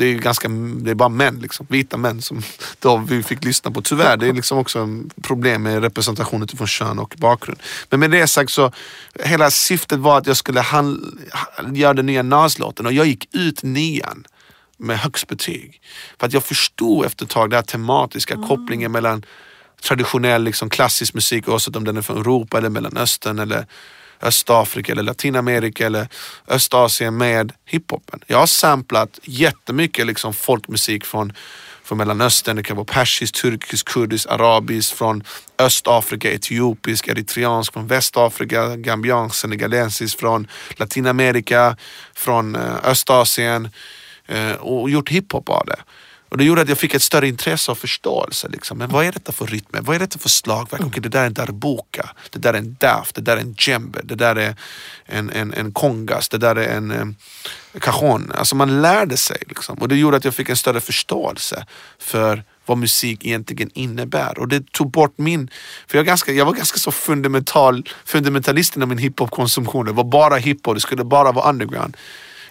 det är ganska, det är bara män, liksom, vita män som då vi fick lyssna på. Tyvärr, det är liksom också problem med representation utifrån kön och bakgrund. Men med det sagt så, hela syftet var att jag skulle hand, göra den nya Nas-låten och jag gick ut nian med högst betyg. För att jag förstod efter ett tag den här tematiska mm. kopplingen mellan traditionell liksom, klassisk musik oavsett om den är från Europa eller Mellanöstern eller Östafrika eller Latinamerika eller Östasien med hiphopen. Jag har samplat jättemycket liksom folkmusik från, från Mellanöstern. Det kan vara persisk, turkisk, kurdisk, arabisk, från Östafrika, etiopisk, eritreansk, från Västafrika, gambiansk, senegalensisk, från Latinamerika, från eh, Östasien eh, och gjort hiphop av det. Och det gjorde att jag fick ett större intresse och förståelse. Liksom. Men vad är detta för rytmer? Vad är detta för slagverk? Mm. Okej, det där är en darbuka, det där är en daf, det där är en djembe, det där är en, en, en kongas, det där är en um, cajon. Alltså man lärde sig. Liksom. Och det gjorde att jag fick en större förståelse för vad musik egentligen innebär. Och det tog bort min... För jag, ganska, jag var ganska så fundamental, fundamentalist inom min hiphop-konsumtion. Det var bara hiphop, det skulle bara vara underground.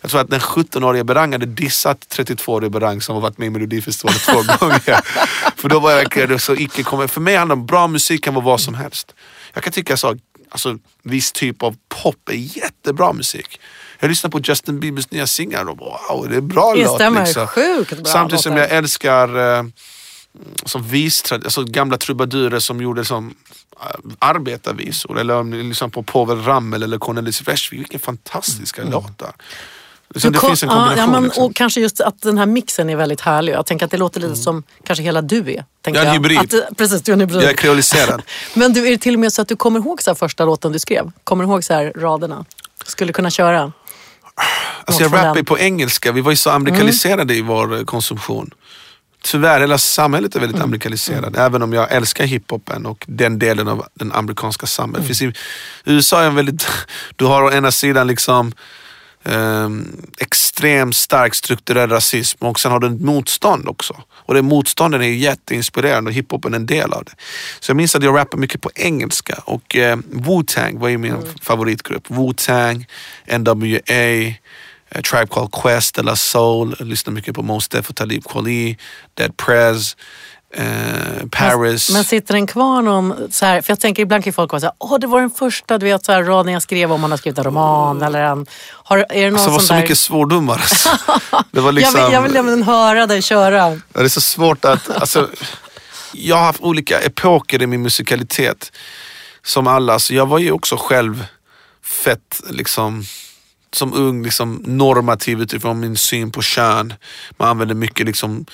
Jag tror att den 17-åriga Berang hade dissat 32-åriga Berang som har varit med i Melodifestivalen två gånger. För då var jag verkligen så icke kommer. För mig handlar bra musik kan vara vad som helst. Jag kan tycka så, alltså viss typ av pop är jättebra musik. Jag lyssnar på Justin Biebers nya singel och wow, det är bra låt. Det liksom. sjukt bra Samtidigt som jag älskar eh, som vis, alltså gamla trubadurer som gjorde som äh, arbetarvisor. Eller lyssnar på Povel Ramel eller Cornelis Vreeswijk. Vilka fantastiska mm. låtar. Liksom, det finns en kombination. Ja, men, liksom. Och kanske just att den här mixen är väldigt härlig. Jag tänker att det låter lite mm. som kanske hela du är. Jag är en hybrid. Att, precis, du är en hybrid. Jag är kreoliserad. men du, är det till och med så att du kommer ihåg så första låten du skrev? Kommer du ihåg så här raderna? Skulle kunna köra? Alltså jag rappar på engelska. Vi var ju så amerikaniserade mm. i vår eh, konsumtion tyvärr, hela samhället är väldigt mm. amerikaniserat. Mm. Även om jag älskar hiphopen och den delen av den amerikanska samhället. Mm. I USA är en väldigt, du har å ena sidan liksom um, extremt stark strukturell rasism och sen har du ett motstånd också. Och det motstånden är jätteinspirerande och hiphopen är en del av det. Så jag minns att jag rappade mycket på engelska och uh, Wu-Tang var ju min mm. favoritgrupp. Wu-Tang, NWA, Uh, Tribe Called Quest, De La Soul, jag lyssnar mycket på Mos Def och Talib Kweli, Dead Prez. Uh, Paris. Men, men, sitter den kvar någon, så här, för jag tänker ibland kan folk vara såhär, åh det var den första du vet, så här, raden jag skrev om man har skrivit en roman mm. eller en... Har, är det någon alltså, det var så där... mycket svordomar. Alltså. det var liksom, jag, vill, jag vill nämligen höra dig köra. Det är så svårt att, alltså, jag har haft olika epoker i min musikalitet. Som alla, så jag var ju också själv fett liksom som ung liksom normativ utifrån min syn på kön. Man använder mycket liksom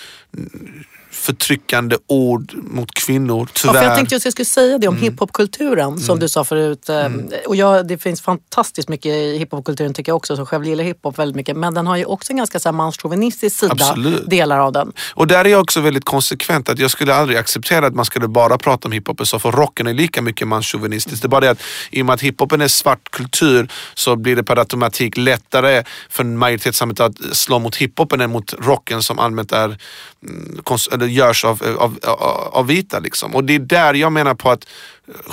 förtryckande ord mot kvinnor, tyvärr. Ja, för jag tänkte att jag skulle säga det om mm. hiphopkulturen mm. som du sa förut. Eh, mm. Och jag, det finns fantastiskt mycket i hiphopkulturen tycker jag också, som själv gillar hiphop väldigt mycket. Men den har ju också en ganska manschauvinistisk sida, Absolut. delar av den. Och där är jag också väldigt konsekvent, att jag skulle aldrig acceptera att man skulle bara prata om hiphop. Så för rocken är lika mycket manschauvinistisk. Det är bara det att i och med att hiphopen är svart kultur så blir det per automatik lättare för majoritetssamhället att slå mot hiphopen än mot rocken som allmänt är mm, görs av, av, av, av vita. Liksom. Och det är där jag menar på att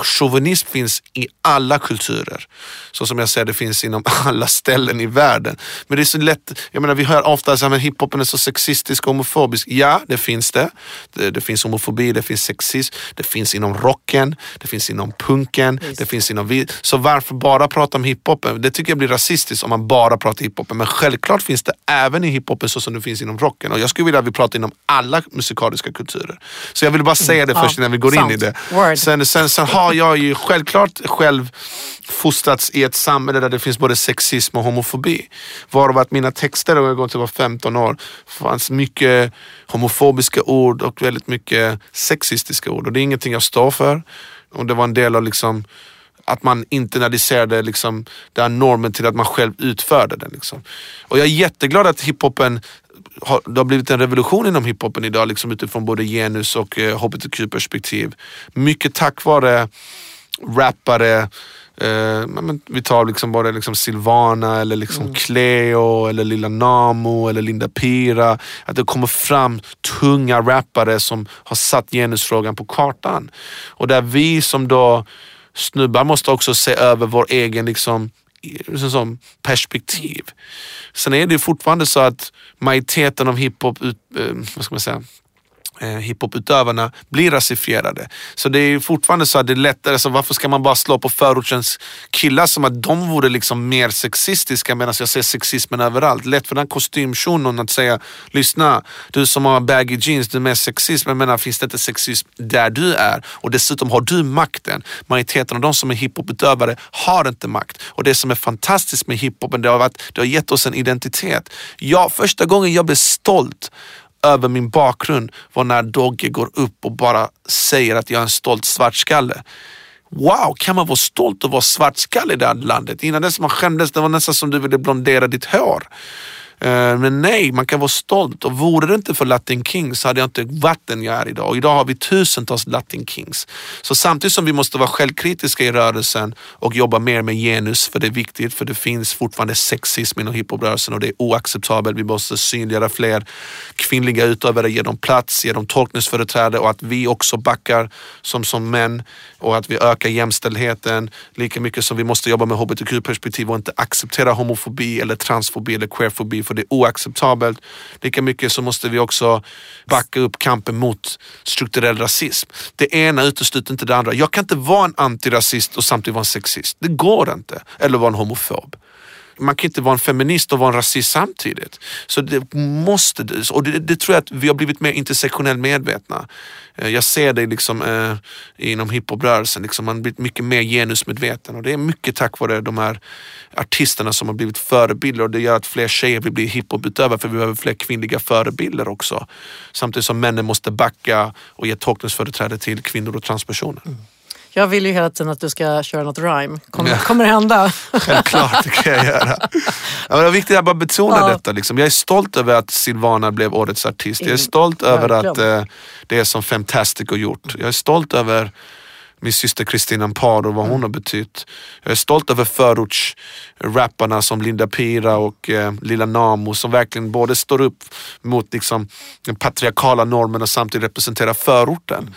chauvinism finns i alla kulturer. Så som jag säger, det finns inom alla ställen i världen. Men det är så lätt, jag menar vi hör ofta att hiphopen är så sexistisk och homofobisk. Ja, det finns det. det. det. finns homofobi, det finns sexism, det finns inom rocken, det finns inom punken, Just. det finns inom... Så varför bara prata om hiphopen? Det tycker jag blir rasistiskt om man bara pratar hiphopen. Men självklart finns det även i hiphopen så som det finns inom rocken. Och jag skulle vilja att vi pratar inom alla musikaliska kulturer. Så jag vill bara säga det mm. först innan vi går Sant. in i det. Sen, sen, sen har jag ju självklart själv fostrats i ett samhälle där det finns både sexism och homofobi. Varav att mina texter, när jag går till var 15 år, fanns mycket homofobiska ord och väldigt mycket sexistiska ord. Och det är ingenting jag står för. Och det var en del av liksom att man internaliserade liksom, den normen till att man själv utförde den. Liksom. Och jag är jätteglad att hiphopen har, det har blivit en revolution inom hiphopen idag liksom utifrån både genus och eh, hbtq-perspektiv. Mycket tack vare rappare, Eh, men vi tar liksom bara liksom Silvana eller liksom mm. Cleo eller Lilla Namo eller Linda Pira. Att det kommer fram tunga rappare som har satt genusfrågan på kartan. Och där vi som då snubbar måste också se över vår egen liksom, liksom perspektiv. Sen är det fortfarande så att majoriteten av hiphop, eh, vad ska man säga, eh, hiphoputövarna blir rasifierade. Så det är fortfarande så att det är lättare, så varför ska man bara slå på förortens killar som att de vore liksom mer sexistiska medan jag ser sexismen överallt. Lätt för den kostymshunon att säga, lyssna, du som har baggy jeans, du är mer sexist, men menar, finns det inte sexism där du är? Och dessutom har du makten. Majoriteten av de som är hiphoputövare har inte makt. Och det som är fantastiskt med hiphopen, det har, varit, det har gett oss en identitet. Ja, första gången jag blev stolt över min bakgrund var när Dogge går upp och bara säger att jag är en stolt svartskalle. Wow, kan man vara stolt och vara svartskalle i det här landet? Innan dess man skämdes, det var nästan som du ville blondera ditt hår. Eh, men nej, man kan vara stolt och vore det inte för Latin Kings så hade jag inte varit den jag är idag. Och idag har vi tusentals Latin Kings. Så samtidigt som vi måste vara självkritiska i rörelsen och jobba mer med genus, för det är viktigt, för det finns fortfarande sexism inom hiphoprörelsen och det är oacceptabelt. Vi måste synliggöra fler kvinnliga utövare, ge dem plats, ge dem tolkningsföreträde och att vi också backar som, som män och att vi ökar jämställdheten lika mycket som vi måste jobba med hbtq-perspektiv och inte acceptera homofobi eller transfobi eller queerfobi för det är oacceptabelt. Lika mycket så måste vi också backa upp kampen mot strukturell rasism. Det ena utesluter inte det andra. Jag kan inte vara en antirasist och samtidigt vara en sexist. Det går inte. Eller vara en homofob man kan inte vara en feminist och vara en rasist samtidigt. Så det måste, och det, det tror jag att vi har blivit mer intersektionellt medvetna. Eh, jag ser det liksom, eh, inom hiphoprörelsen, liksom, man har blivit mycket mer genusmedveten och det är mycket tack vare de här artisterna som har blivit förebilder och det gör att fler tjejer vill bli hiphoputövare för vi behöver fler kvinnliga förebilder också. Samtidigt som männen måste backa och ge tolkningsföreträde till kvinnor och transpersoner. Mm. Jag vill ju hela tiden att du ska köra något rhyme. Kommer, ja. kommer det hända? Självklart, det kan jag göra. Ja, det är viktigt att bara betona ja. detta. Liksom. Jag är stolt över att Silvana blev årets artist. Jag är stolt In, över att eh, det är som Fantastic har gjort. Jag är stolt över min syster Kristina Amparo och vad hon mm. har betytt. Jag är stolt över förortsrapparna som Linda Pira och eh, Lilla Namo som verkligen både står upp mot liksom, den patriarkala normen och samtidigt representerar förorten.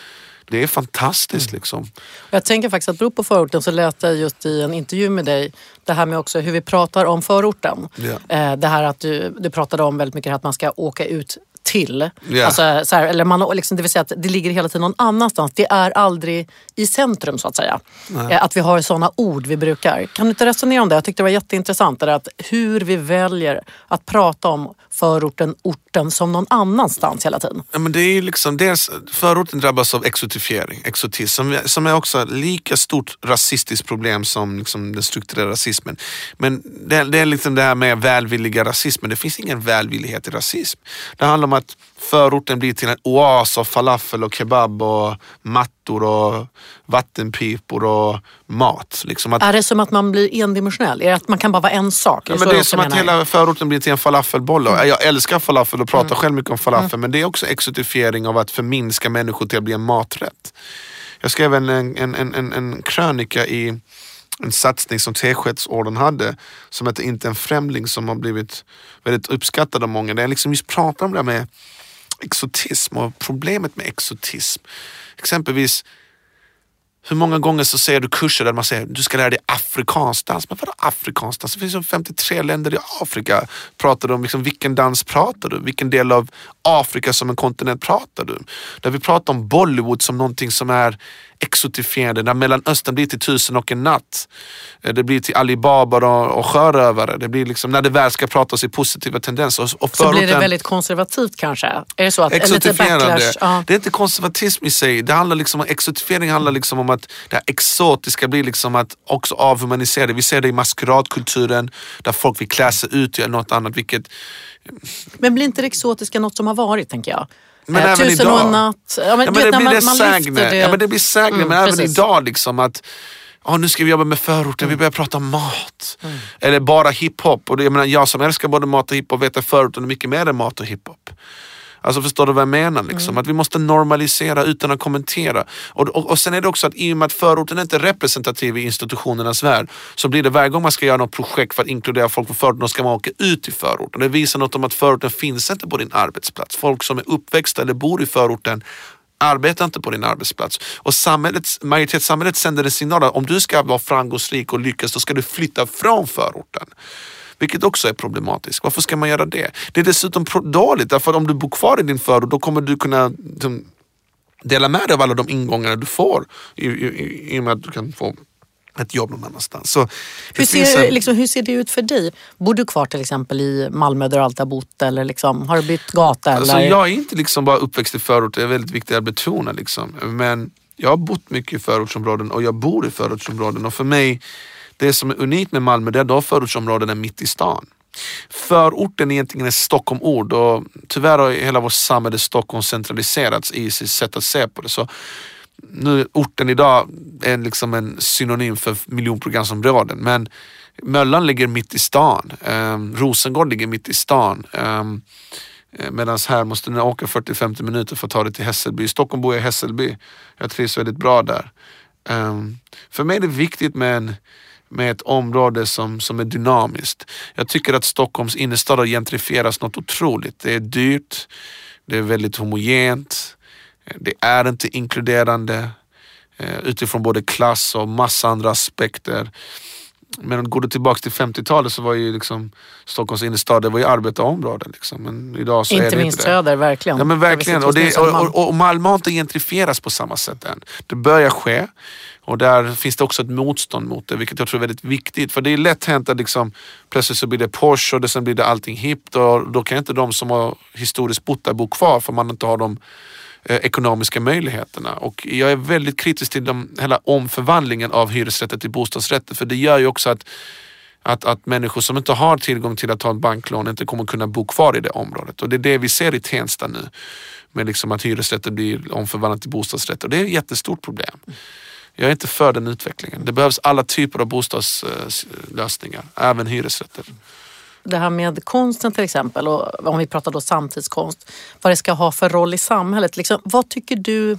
Det är fantastiskt. Mm. Liksom. Jag tänker faktiskt att på förorten så lät jag just i en intervju med dig det här med också hur vi pratar om förorten. Yeah. Det här att du, du pratade om väldigt mycket att man ska åka ut till. Yeah. Alltså, så här, eller man, liksom, det vill säga att det ligger hela tiden någon annanstans. Det är aldrig i centrum så att säga. Nej. Eh, att vi har sådana ord vi brukar. Kan du inte resonera om det? Jag tyckte det var jätteintressant. Det att hur vi väljer att prata om förorten, orten som någon annanstans hela tiden. Ja, men det är liksom, dels, förorten drabbas av exotifiering, exotism, som, som är också lika stort rasistiskt problem som liksom den strukturella rasismen. Men det, det är liksom det här med välvilliga rasismen. Det finns ingen välvillighet i rasism. Det handlar om att förorten blir till en oas av falafel och kebab och mattor och vattenpipor och mat. Liksom att, är det som att man blir endimensionell? Är det att man kan bara vara en sak? Ja, men det är som att hela förorten blir till en falafelboll. Mm. Jag älskar falafel och pratar mm. själv mycket om falafel mm. men det är också exotifiering av att förminska människor till att bli en maträtt. Jag skrev en, en, en, en, en krönika i en satsning som Teskedsorden hade som heter Inte en främling som har blivit väldigt uppskattad av många. Där jag liksom just pratar om det här med exotism och problemet med exotism. Exempelvis hur många gånger så ser du kurser där man säger du ska lära dig afrikansk dans. Men vadå afrikansk dans? Det finns ju 53 länder i Afrika. Pratar du om liksom, vilken dans pratar du? Vilken del av Afrika som en kontinent pratar du? Där vi pratar om Bollywood som någonting som är exotifierande. När Mellanöstern blir till tusen och en natt. Eh, det blir till Alibaba och, och sjörövare. Det blir liksom, när det väl ska pratas i positiva tendenser. Och, så blir det väldigt konservativt kanske? Är det så? Att, exotifierande. Ja. Det är inte konservatism i sig. Det handlar liksom, exotifiering handlar liksom om att det här exotiska blir liksom att också avhumanisera det. Vi ser det i maskeradkulturen där folk vill klä sig ut i något annat. Vilket... Men blir inte det exotiska något som har varit tänker jag? Men eh, även tusen idag. och en natt. Ja, men, ja, men det, blir man, sägne. Ja, men det blir sägne. Mm, men precis. även idag liksom att oh, nu ska vi jobba med förorten, mm. vi börjar prata mat. Mm. Eller bara hiphop. Och jag, menar, jag som älskar både mat och hiphop vet att förorten är mycket mer än mat och hiphop. Alltså förstår du vad jag menar? Liksom? Mm. Att vi måste normalisera utan att kommentera. Och, och, och sen är det också att i och med att förorten inte är representativ i institutionernas värld så blir det varje gång man ska göra något projekt för att inkludera folk på förorten, då ska man åka ut i förorten. Det visar något om att förorten finns inte på din arbetsplats. Folk som är uppväxta eller bor i förorten arbetar inte på din arbetsplats. Och samhället, majoritetssamhället sänder en signal att om du ska vara framgångsrik och lyckas då ska du flytta från förorten. Vilket också är problematiskt. Varför ska man göra det? Det är dessutom dåligt därför att om du bor kvar i din förort då kommer du kunna liksom, dela med dig av alla de ingångar du får i, i, i och med att du kan få ett jobb någon annanstans. Så hur, ser, en... liksom, hur ser det ut för dig? Bor du kvar till exempel i Malmö där du alltid har bott eller liksom, har du bytt gata? Alltså, eller? Jag är inte liksom bara uppväxt i förort, det är väldigt viktigt att betona. Liksom. Men jag har bott mycket i förortsområden och jag bor i förortsområden och för mig det som är unikt med Malmö det är att förortsområdena mitt i stan. Förorten egentligen är Stockholm-ord och tyvärr har hela vårt samhälle Stockholm centraliserats i sitt sätt att se på det. Så nu, orten idag är liksom en synonym för miljonprogramsområden men Möllan ligger mitt i stan. Um, Rosengård ligger mitt i stan. Ehm, eh, um, Medan här måste ni åka 40-50 minuter för att ta dig till Hässelby. I Stockholm bor jag i Hässelby. Jag trivs väldigt bra där. Um, för mig är det viktigt med, en, med ett område som, som är dynamiskt. Jag tycker att Stockholms innerstad har gentrifierats något otroligt. Det är dyrt, det är väldigt homogent, det är inte inkluderande eh, utifrån både klass och massa andra aspekter. Men går du tillbaka till 50-talet så var ju liksom Stockholms innerstad det var ju arbetarområden. Liksom. Men idag så inte är det minst inte det. söder, verkligen. Ja men verkligen. Och, det, och, och, och Malmö har inte gentrifierats på samma sätt än. Det börjar ske. Och där finns det också ett motstånd mot det, vilket jag tror är väldigt viktigt. För det är lätt hänt att liksom, plötsligt så blir det Porsche och det, sen blir det allting hippt och då kan inte de som har historiskt bott där bo kvar för man inte har de eh, ekonomiska möjligheterna. Och jag är väldigt kritisk till de, hela omförvandlingen av hyresrätter till bostadsrätter för det gör ju också att att, att människor som inte har tillgång till att ta ett banklån inte kommer kunna bo kvar i det området. Och det är det vi ser i Tensta nu. Med liksom att hyresrätter blir omförvandlade till bostadsrätter. Och det är ett jättestort problem. Jag är inte för den utvecklingen. Det behövs alla typer av bostadslösningar, även hyresrätter. Det här med konsten till exempel, och om vi pratar då samtidskonst, vad det ska ha för roll i samhället. Liksom, vad tycker du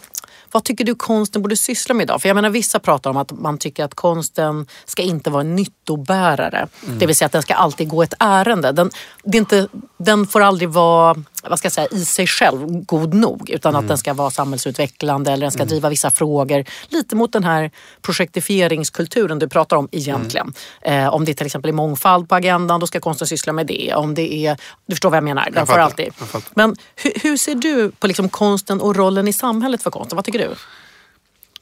vad tycker du konsten borde syssla med idag? För jag menar vissa pratar om att man tycker att konsten ska inte vara en nyttobärare. Mm. Det vill säga att den ska alltid gå ett ärende. Den, det inte, den får aldrig vara vad ska jag säga, i sig själv god nog utan mm. att den ska vara samhällsutvecklande eller den ska mm. driva vissa frågor. Lite mot den här projektifieringskulturen du pratar om egentligen. Mm. Eh, om det till exempel är mångfald på agendan då ska konsten syssla med det. Om det är, du förstår vad jag menar. Den jag får fattar, alltid. Men hur, hur, ser du på liksom konsten och rollen i samhället för konsten? Vad tycker du?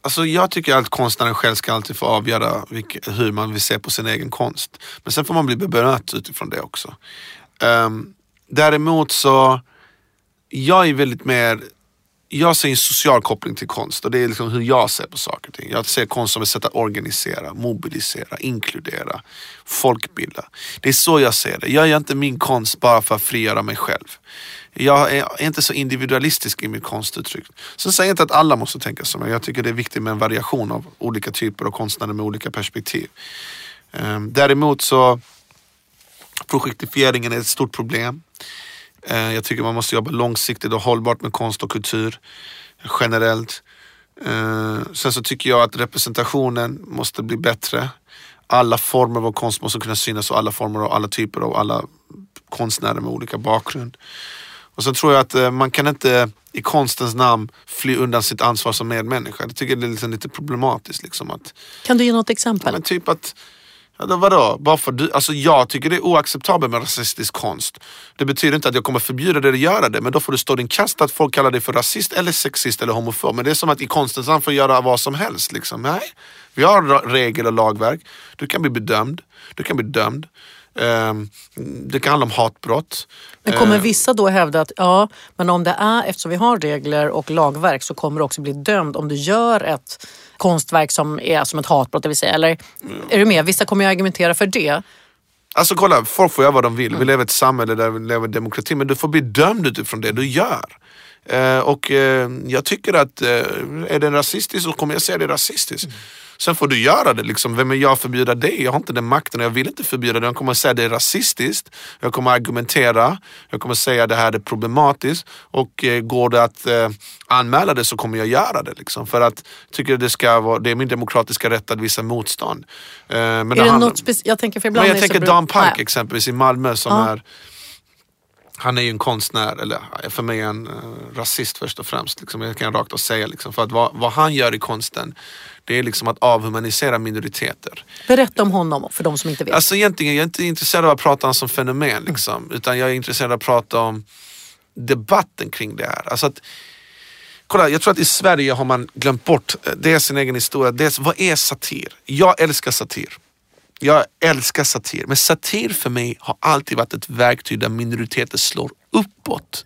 Alltså jag tycker att konstnären själv ska alltid få avgöra hur man vill se på sin egen konst. Men sen får man bli bemött utifrån det också. Um, Däremot så, jag är väldigt mer, jag ser en social koppling till konst och det är liksom hur jag ser på saker och ting. Jag ser konst som ett sätt att organisera, mobilisera, inkludera, folkbilda. Det är så jag ser det. Jag gör inte min konst bara för att frigöra mig själv. Jag är inte så individualistisk i mitt konstuttryck. Sen säger jag inte att alla måste tänka som jag. Jag tycker det är viktigt med en variation av olika typer av konstnärer med olika perspektiv. Ehm, däremot så Projektifieringen är ett stort problem. Eh, jag tycker man måste jobba långsiktigt och hållbart med konst och kultur generellt. Eh, sen så tycker jag att representationen måste bli bättre. Alla former av konst måste kunna synas och alla former av alla typer av alla konstnärer med olika bakgrund. Och sen tror jag att eh, man kan inte i konstens namn fly undan sitt ansvar som medmänniska. Jag tycker det är liksom lite problematiskt. Liksom att, kan du ge något exempel? Men typ att Vadå? Bara för du, alltså jag tycker det är oacceptabelt med rasistisk konst. Det betyder inte att jag kommer förbjuda dig att göra det men då får du stå din kast att folk kallar dig för rasist eller sexist eller homofob. Men det är som att i konstens namn får göra vad som helst. Liksom. Nej, vi har regel och lagverk. Du kan bli bedömd, du kan bli dömd. Um, det kan handla om hatbrott. Men kommer ehm. vissa då hävda att ja, men om det är, eftersom vi har regler och lagverk så kommer du också bli dömd om du gör ett konstverk som är som ett hatbrott, det vill säga. Eller mm. är du med? Vissa kommer ju argumentera för det. Alltså kolla, folk får göra vad de vill. Mm. Vi lever i ett samhälle där vi lever i demokrati. Men du får bli dömd utifrån det du gör. Eh, och eh, jag tycker att eh, är den rasistisk så kommer jag säga det rasistiskt. Mm. Sen får du göra det. Liksom. Vem är jag att förbjuda det? Jag har inte den makten och jag vill inte förbjuda det. Jag kommer säga att det är rasistiskt. Jag kommer argumentera. Jag kommer säga att det här är problematiskt. Och eh, går det att eh, anmäla det så kommer jag göra det. Liksom. För att jag tycker det, ska vara, det är min demokratiska rätt att visa motstånd. Eh, men är det, det något speci- Jag tänker för ibland men jag tänker Dan Park Nej. exempelvis i Malmö som ja. är han är ju en konstnär, eller för mig en uh, rasist först och främst. Liksom, jag kan rakt och säga. Liksom, för att vad, vad, han gör i konsten, det är liksom att avhumanisera minoriteter. Berätta om honom för de som inte vet. Alltså egentligen, jag är inte intresserad av att prata om som fenomen. Liksom, mm. Utan jag är intresserad av att prata om debatten kring det här. Alltså att, kolla, jag tror att i Sverige har man glömt bort, eh, det är sin egen historia. Dels, vad är satir? Jag älskar satir. Jag älskar satir, men satir för mig har alltid varit ett verktyg där minoriteter slår uppåt.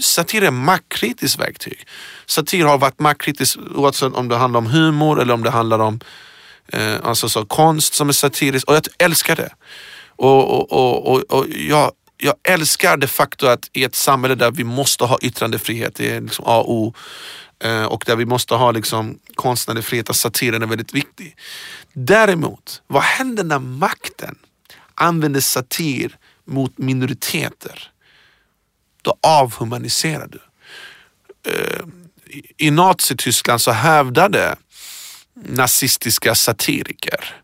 Satir är maktkritiskt verktyg. Satir har varit maktkritiskt oavsett om det handlar om humor eller om det handlar om eh, alltså så, konst som är satirisk och jag älskar det. Och, och, och, och, och jag, jag älskar det faktum att i ett samhälle där vi måste ha yttrandefrihet, det är liksom A och O, Eh, och där vi måste ha liksom konstnärlig frihet och satiren är väldigt viktig. Däremot, vad händer när makten använder satir mot minoriteter? Då avhumaniserar du. Eh, I Nazityskland så hävdade nazistiska satiriker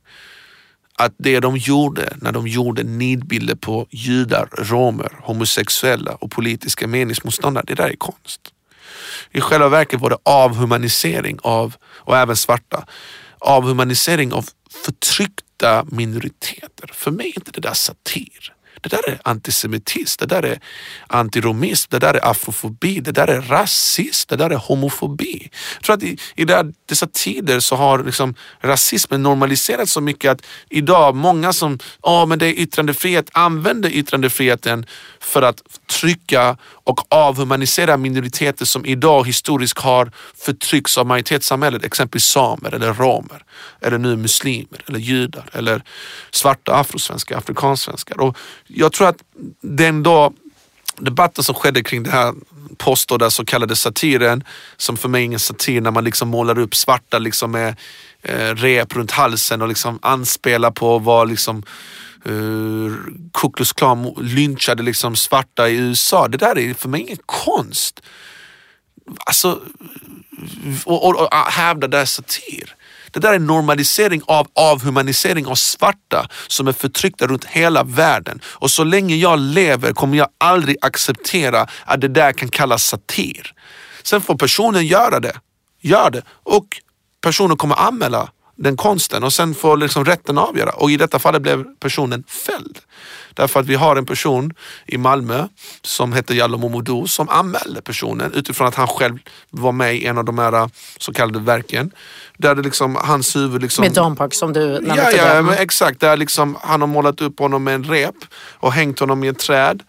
att det de gjorde när de gjorde nidbilder på judar, romer, homosexuella och politiska meningsmotståndare, det där är konst. I själva verket var det avhumanisering av, och även svarta, avhumanisering av förtryckta minoriteter. För mig är inte det där satir. Det där är antisemitism, det där är antiromism, det där är afrofobi, det där är rasism, det där är homofobi. Jag tror att i, i dessa tider så har liksom rasismen normaliserats så mycket att idag många som, ja oh, men det är yttrandefrihet, använder yttrandefriheten för att trycka och avhumanisera minoriteter som idag historiskt har förtryckts av majoritetssamhället, exempelvis samer eller romer, eller nu muslimer eller judar eller svarta afrosvenskar, afrikansvenskar. Och jag tror att den då debatten som skedde kring det här påstådda så kallade satiren, som för mig är ingen satir när man liksom målar upp svarta liksom med eh, rep runt halsen och liksom anspelar på vad liksom uh, Ku Klux Klan lynchade liksom svarta i USA. Det där är för mig ingen konst. Alltså, och, och, och ah, hävda det är satir. Det där är normalisering av avhumanisering av svarta som är förtryckta runt hela världen. Och så länge jag lever kommer jag aldrig acceptera att det där kan kallas satir. Sen får personen göra det. Gör det. Och personen kommer anmäla den konsten och sen får liksom rätten avgöra. Och i detta fallet blev personen fälld. Därför att vi har en person i Malmö som heter Jallow Momodou som anmälde personen utifrån att han själv var med i en av de här så kallade verken. Där det liksom, hans huvud... Liksom, med Park som du nämnde Ja, ja exakt. Där liksom, han har målat upp honom med en rep och hängt honom i ett träd.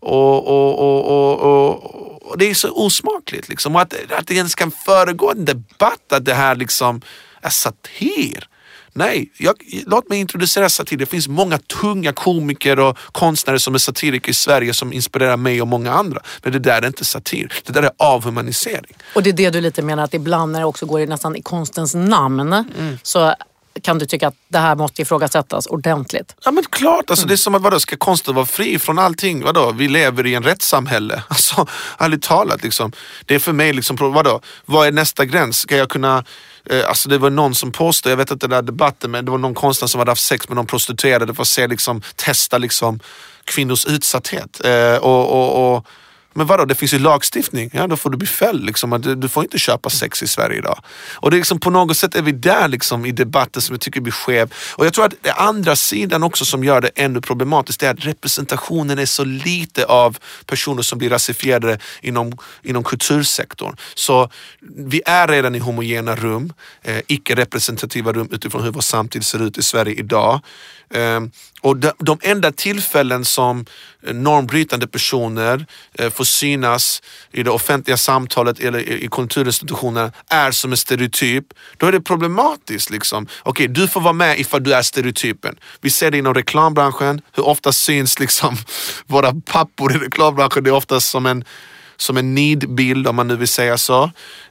och, och, och, och, och det är så osmakligt. Liksom. Och att, att det ens kan föregå en debatt att det här liksom är satir. Nej, jag, låt mig introducera satir. Det finns många tunga komiker och konstnärer som är satiriker i Sverige som inspirerar mig och många andra. Men det där är inte satir, det där är avhumanisering. Och det är det du lite menar att ibland när det också går i nästan i konstens namn mm. så kan du tycka att det här måste ifrågasättas ordentligt? Ja men klart, alltså, mm. det är som att vadå, ska konsten vara fri från allting? Vadå? Vi lever i en rättssamhälle. Alltså, ärligt talat, liksom. det är för mig, liksom, vadå? vad är nästa gräns? Ska jag kunna eh, alltså det var någon som påstod, jag vet inte den där debatten, men det var någon konstnär som hade haft sex med någon prostituerade för att se, liksom, testa liksom, kvinnors utsatthet. Eh, och, och, och men vadå, det finns ju lagstiftning. Ja, då får du bli fälld. Liksom. Du, du får inte köpa sex i Sverige idag. Och det är liksom, på något sätt är vi där liksom, i debatten som jag tycker blir skev. Och jag tror att det andra sidan också som gör det ännu problematiskt är att representationen är så lite av personer som blir rasifierade inom, inom kultursektorn. Så vi är redan i homogena rum, eh, icke-representativa rum utifrån hur vår samtid ser ut i Sverige idag. Ehm, och de, enda tillfällen som normbrytande personer eh, får synas i det offentliga samtalet eller i kulturinstitutioner är som en stereotyp, då är det problematiskt. Liksom. Okej, okay, du får vara med ifall du är stereotypen. Vi ser det inom reklambranschen, hur ofta syns liksom våra pappor i reklambranschen. Det är oftast som en som en nidbild om man nu vill säga så.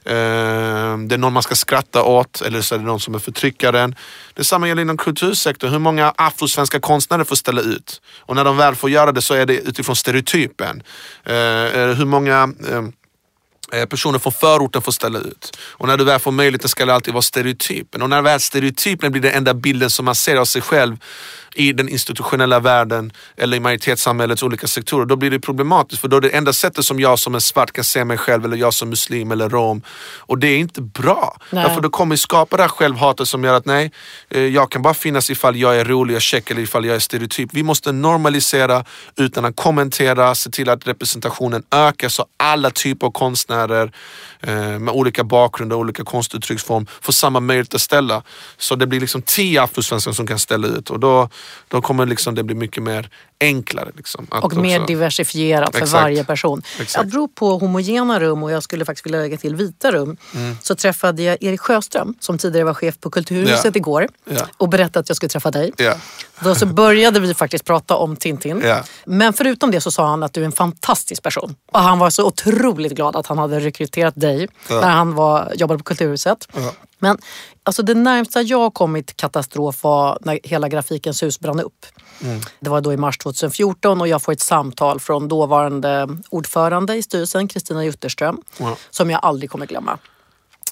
Eh, det är någon man ska skratta åt eller så är det någon som är förtryckaren. Detsamma gäller inom kultursektorn. Hur många afrosvenska konstnärer får ställa ut? Och när de väl får göra det så är det utifrån stereotypen. Ehm, eh, hur många ehm, eh, personer från förorten får ställa ut. Och när du väl får möjligheten ska det alltid vara stereotypen. Och när väl stereotypen blir den enda bilden som man ser av sig själv i den institutionella världen eller i majoritetssamhällets olika sektorer, då blir det problematiskt. För då är det enda sättet som jag som en svart kan se mig själv eller jag som muslim eller rom. Och det är inte bra. Nej. Därför då kommer skapa det här självhatet som gör att nej, eh, jag kan bara finnas ifall jag är rolig och check eller ifall jag är stereotyp. Vi måste normalisera utan att kommentera, se till att representationen ökar så alla typer av konstnärer Eh, med olika bakgrunder och olika konstuttrycksform får samma möjlighet att ställa. Så det blir liksom tio afrosvenskar som kan ställa ut och då Då kommer liksom det bli mycket mer enklare. Liksom, Och mer också- diversifierat för Exakt. varje person. Exakt. Apropå homogena rum och jag skulle faktiskt vilja lägga till vita rum. Mm. Så träffade jag Erik Sjöström som tidigare var chef på Kulturhuset Ja. igår. Ja. Och berättade att jag skulle träffa dig. Ja, Då så började vi faktiskt prata om Tintin. Ja. Men förutom det så sa han att du är en fantastisk person. Och han var så otroligt glad att han hade rekryterat dig när han var, jobbade på Kulturhuset. Men alltså det närmsta jag kommit katastrof var när hela Grafikens hus brann upp. Mm. Det var då i mars 2014 och jag får ett samtal från dåvarande ordförande i styrelsen, Kristina Jutterström, Ja. som jag aldrig kommer glömma.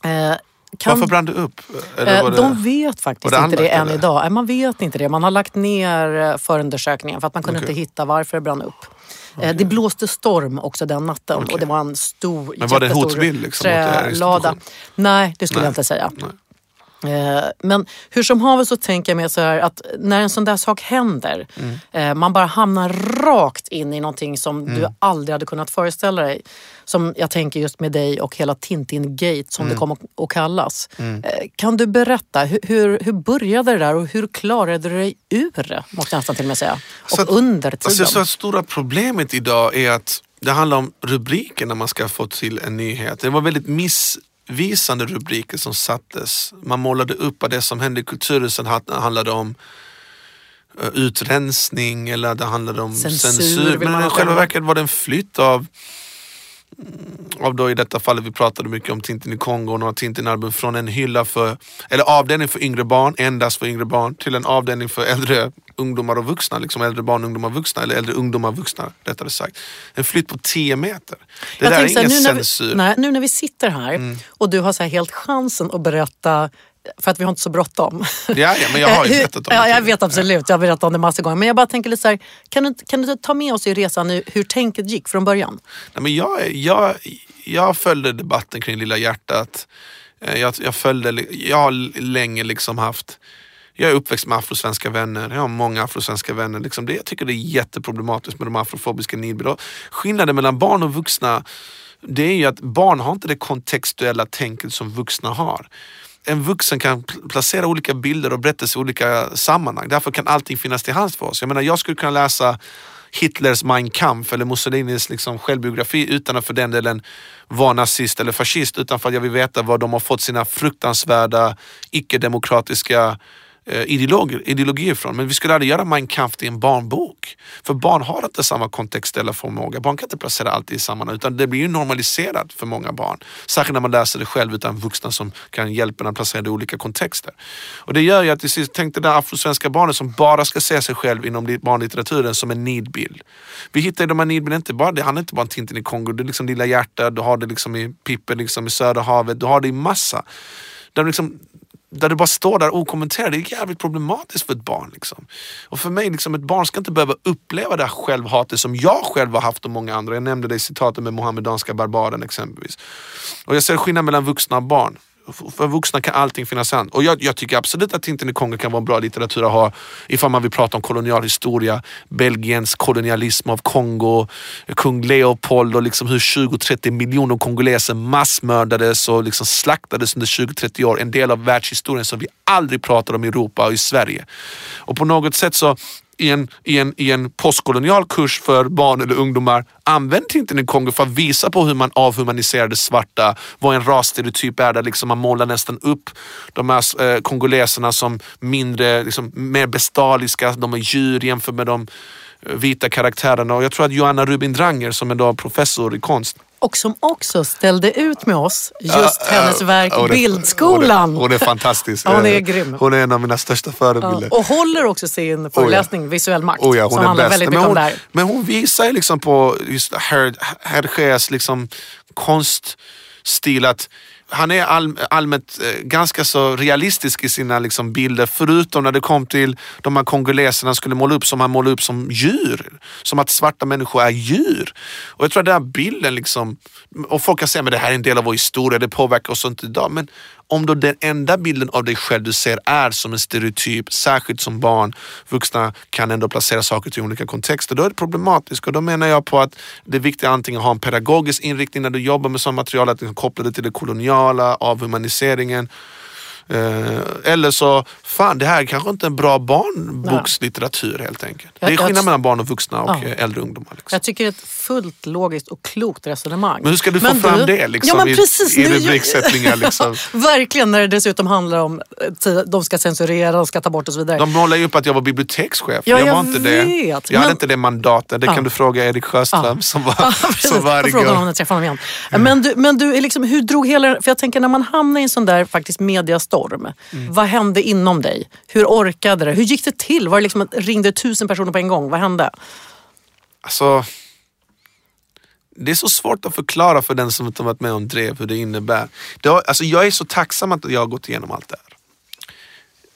Eh, kan- Varför brann det upp? Eller Eh, det... De vet faktiskt det inte det än eller? idag. Nej, Man vet inte det. Man har lagt ner eh, förundersökningen för att man kunde Okej. inte hitta varför det brann upp. Eh, Det blåste storm också den natten Okej. och det var en stor, Men var det hotbild liksom trälada. Nej, det skulle Nej. jag inte säga. Nej. Eh, Men hur som haver så tänker jag mig så här att när en sån där sak händer, Mm. man bara hamnar rakt in i någonting som Mm. du aldrig hade kunnat föreställa dig. Som jag tänker just med dig och hela Tintin-gate som Mm. det kom att- kallas. Eh, Kan du berätta, hur, hur, började det där och hur klarade du dig ur det? Måste jag nästan till och med säga. Och Så att- under tiden. Alltså jag sa att stora problemet idag är att det handlar om rubriker när man ska få till en nyhet. Det var väldigt missvisande rubriker som sattes. Man målade upp att det som hände i Kulturhuset hat- handlade om eh, utrensning eller det handlade om Censur censur. Men i själva. verket var det en flytt av av då i detta fallet, vi pratade mycket om Tintin i Kongo och några Tintin-album från en hylla för, eller avdelning för yngre barn, endast för yngre barn, till en avdelning för äldre ungdomar och vuxna, liksom äldre barn, ungdomar, vuxna, eller äldre ungdomar, vuxna rättare sagt. En flytt på 10 meter. Det Jag där är här, ingen nu när vi- censur. Nej, nu när vi sitter här Mm. och du har så helt chansen att berätta, för att vi har inte så bråttom. Ja, ja, men jag har ju berättat om det Ja, jag vet absolut. Jag har berättat om det massor gånger. Men jag bara tänker lite så här, kan du, kan du ta med oss i resan nu hur tänket gick från början? Nej, men jag, jag, jag följde debatten kring Lilla hjärtat. Eh, Jag, jag, följde, jag har länge liksom haft jag är uppväxt med afrosvenska vänner, jag har många afrosvenska vänner. Liksom det, jag tycker det är jätteproblematiskt med de afrofobiska nidbilderna. Skillnaden mellan barn och vuxna det är ju att barn har inte det kontextuella tänket som vuxna har. En vuxen kan placera olika bilder och berättelser i olika sammanhang. Därför kan allting finnas till hands för oss. Jag menar, jag skulle kunna läsa Hitlers Mein Kampf eller Mussolinis liksom självbiografi utan att för den delen vara nazist eller fascist utan för att jag vill veta var de har fått sina fruktansvärda icke-demokratiska Eh, ideologier, ideologier ifrån. Men vi skulle aldrig göra Mein Kampf till en barnbok. För barn har inte samma kontextuella förmåga. Barn kan inte placera allt i sammanhang utan det blir ju normaliserat för många barn. Särskilt när man läser det själv utan vuxna som kan hjälpa en att placera det i olika kontexter. Och det gör ju att till sist, tänk det där afrosvenska barnet som bara ska se sig själv inom barnlitteraturen som en nidbild. Vi hittar ju de här nidbilderna inte bara, det handlar inte bara om Tintin i Kongo, det är liksom Lilla hjärtat, du har det liksom i Pippe liksom i Södra havet, du har det i massa. Där liksom, där det bara står där okommenterat. Det är jävligt problematiskt för ett barn. Liksom. Och för mig, liksom, ett barn ska inte behöva uppleva det här självhatet som jag själv har haft och många andra. Jag nämnde det i citatet med Mohammedanska barbaren exempelvis. Och jag ser skillnad mellan vuxna och barn. För vuxna kan allting finnas sant. Och jag, jag tycker absolut att Tintin i Kongo kan vara en bra litteratur att ha ifall man vill prata om kolonialhistoria, Belgiens kolonialism av Kongo, kung Leopold och liksom hur 20-30 miljoner kongoleser massmördades och liksom slaktades under 20-30 år. En del av världshistorien som vi aldrig pratar om i Europa och i Sverige. Och på något sätt så i en, i, en, i en postkolonial kurs för barn eller ungdomar använd Tintin i Kongo för att visa på hur man avhumaniserade svarta, vad en rasstereotyp är där liksom man målar nästan upp de här eh, kongoleserna som mindre, liksom, mer bestialiska, de är djur jämfört med de eh, vita karaktärerna. Och jag tror att Joanna Rubin Dranger som är då professor i konst och som också ställde ut med oss just Ja, hennes ja, verk hon är- Bildskolan. Hon är, hon är fantastisk. Ja, hon är grym. Hon är en av mina största förebilder. Ja, och håller också sin föreläsning Visuell makt. Oh ja, hon som är handlar bäst. väldigt men, mycket om hon, det här. men hon visar ju liksom på just Her- Hergés liksom konststil att han är all, allmänt eh, ganska så realistisk i sina liksom, bilder förutom när det kom till de här kongoleserna han skulle måla upp som han målade upp som djur. Som att svarta människor är djur. Och jag tror att den här bilden liksom, och folk kan säga att det här är en del av vår historia, det påverkar oss inte idag. Men om då den enda bilden av dig själv du ser är som en stereotyp, särskilt som barn, vuxna kan ändå placera saker i olika kontexter, då är det problematiskt. Och då menar jag på att det är viktigt att antingen ha en pedagogisk inriktning när du jobbar med sådant material, att du kan koppla det till det koloniala, avhumaniseringen. Eh, eller så, fan det här är kanske inte är en bra barnbokslitteratur helt enkelt. Jag- det är skillnad jag- mellan barn och vuxna och Ja. eh, äldre ungdomar. Liksom. Jag tycker det är ett fullt logiskt och klokt resonemang. Men hur ska du få Men fram du- det liksom, ja, men i- precis, i nu- rubriksättningar? Liksom. Verkligen, när det dessutom handlar om eh, tid- de ska censurera, de ska ta bort och så vidare. De målar ju upp att jag var bibliotekschef. Ja, jag jag var inte det. vet, Jag hade men- inte det mandatet. Det Ja. kan du fråga Erik Sjöström som var, Ja, precis. som var Jag frågar honom när jag träffar honom igen. Men, du, men du, är liksom, hur drog hela... För jag tänker när man hamnar i en sån där faktiskt mediastorm. Mm. Vad hände inom dig? Hur orkade det? Hur gick det till? Var det liksom att ringde tusen personer på en gång? Vad hände? Alltså, det är så svårt att förklara för den som inte varit med om drev hur det innebär. Det har, alltså jag är så tacksam att jag har gått igenom allt det här.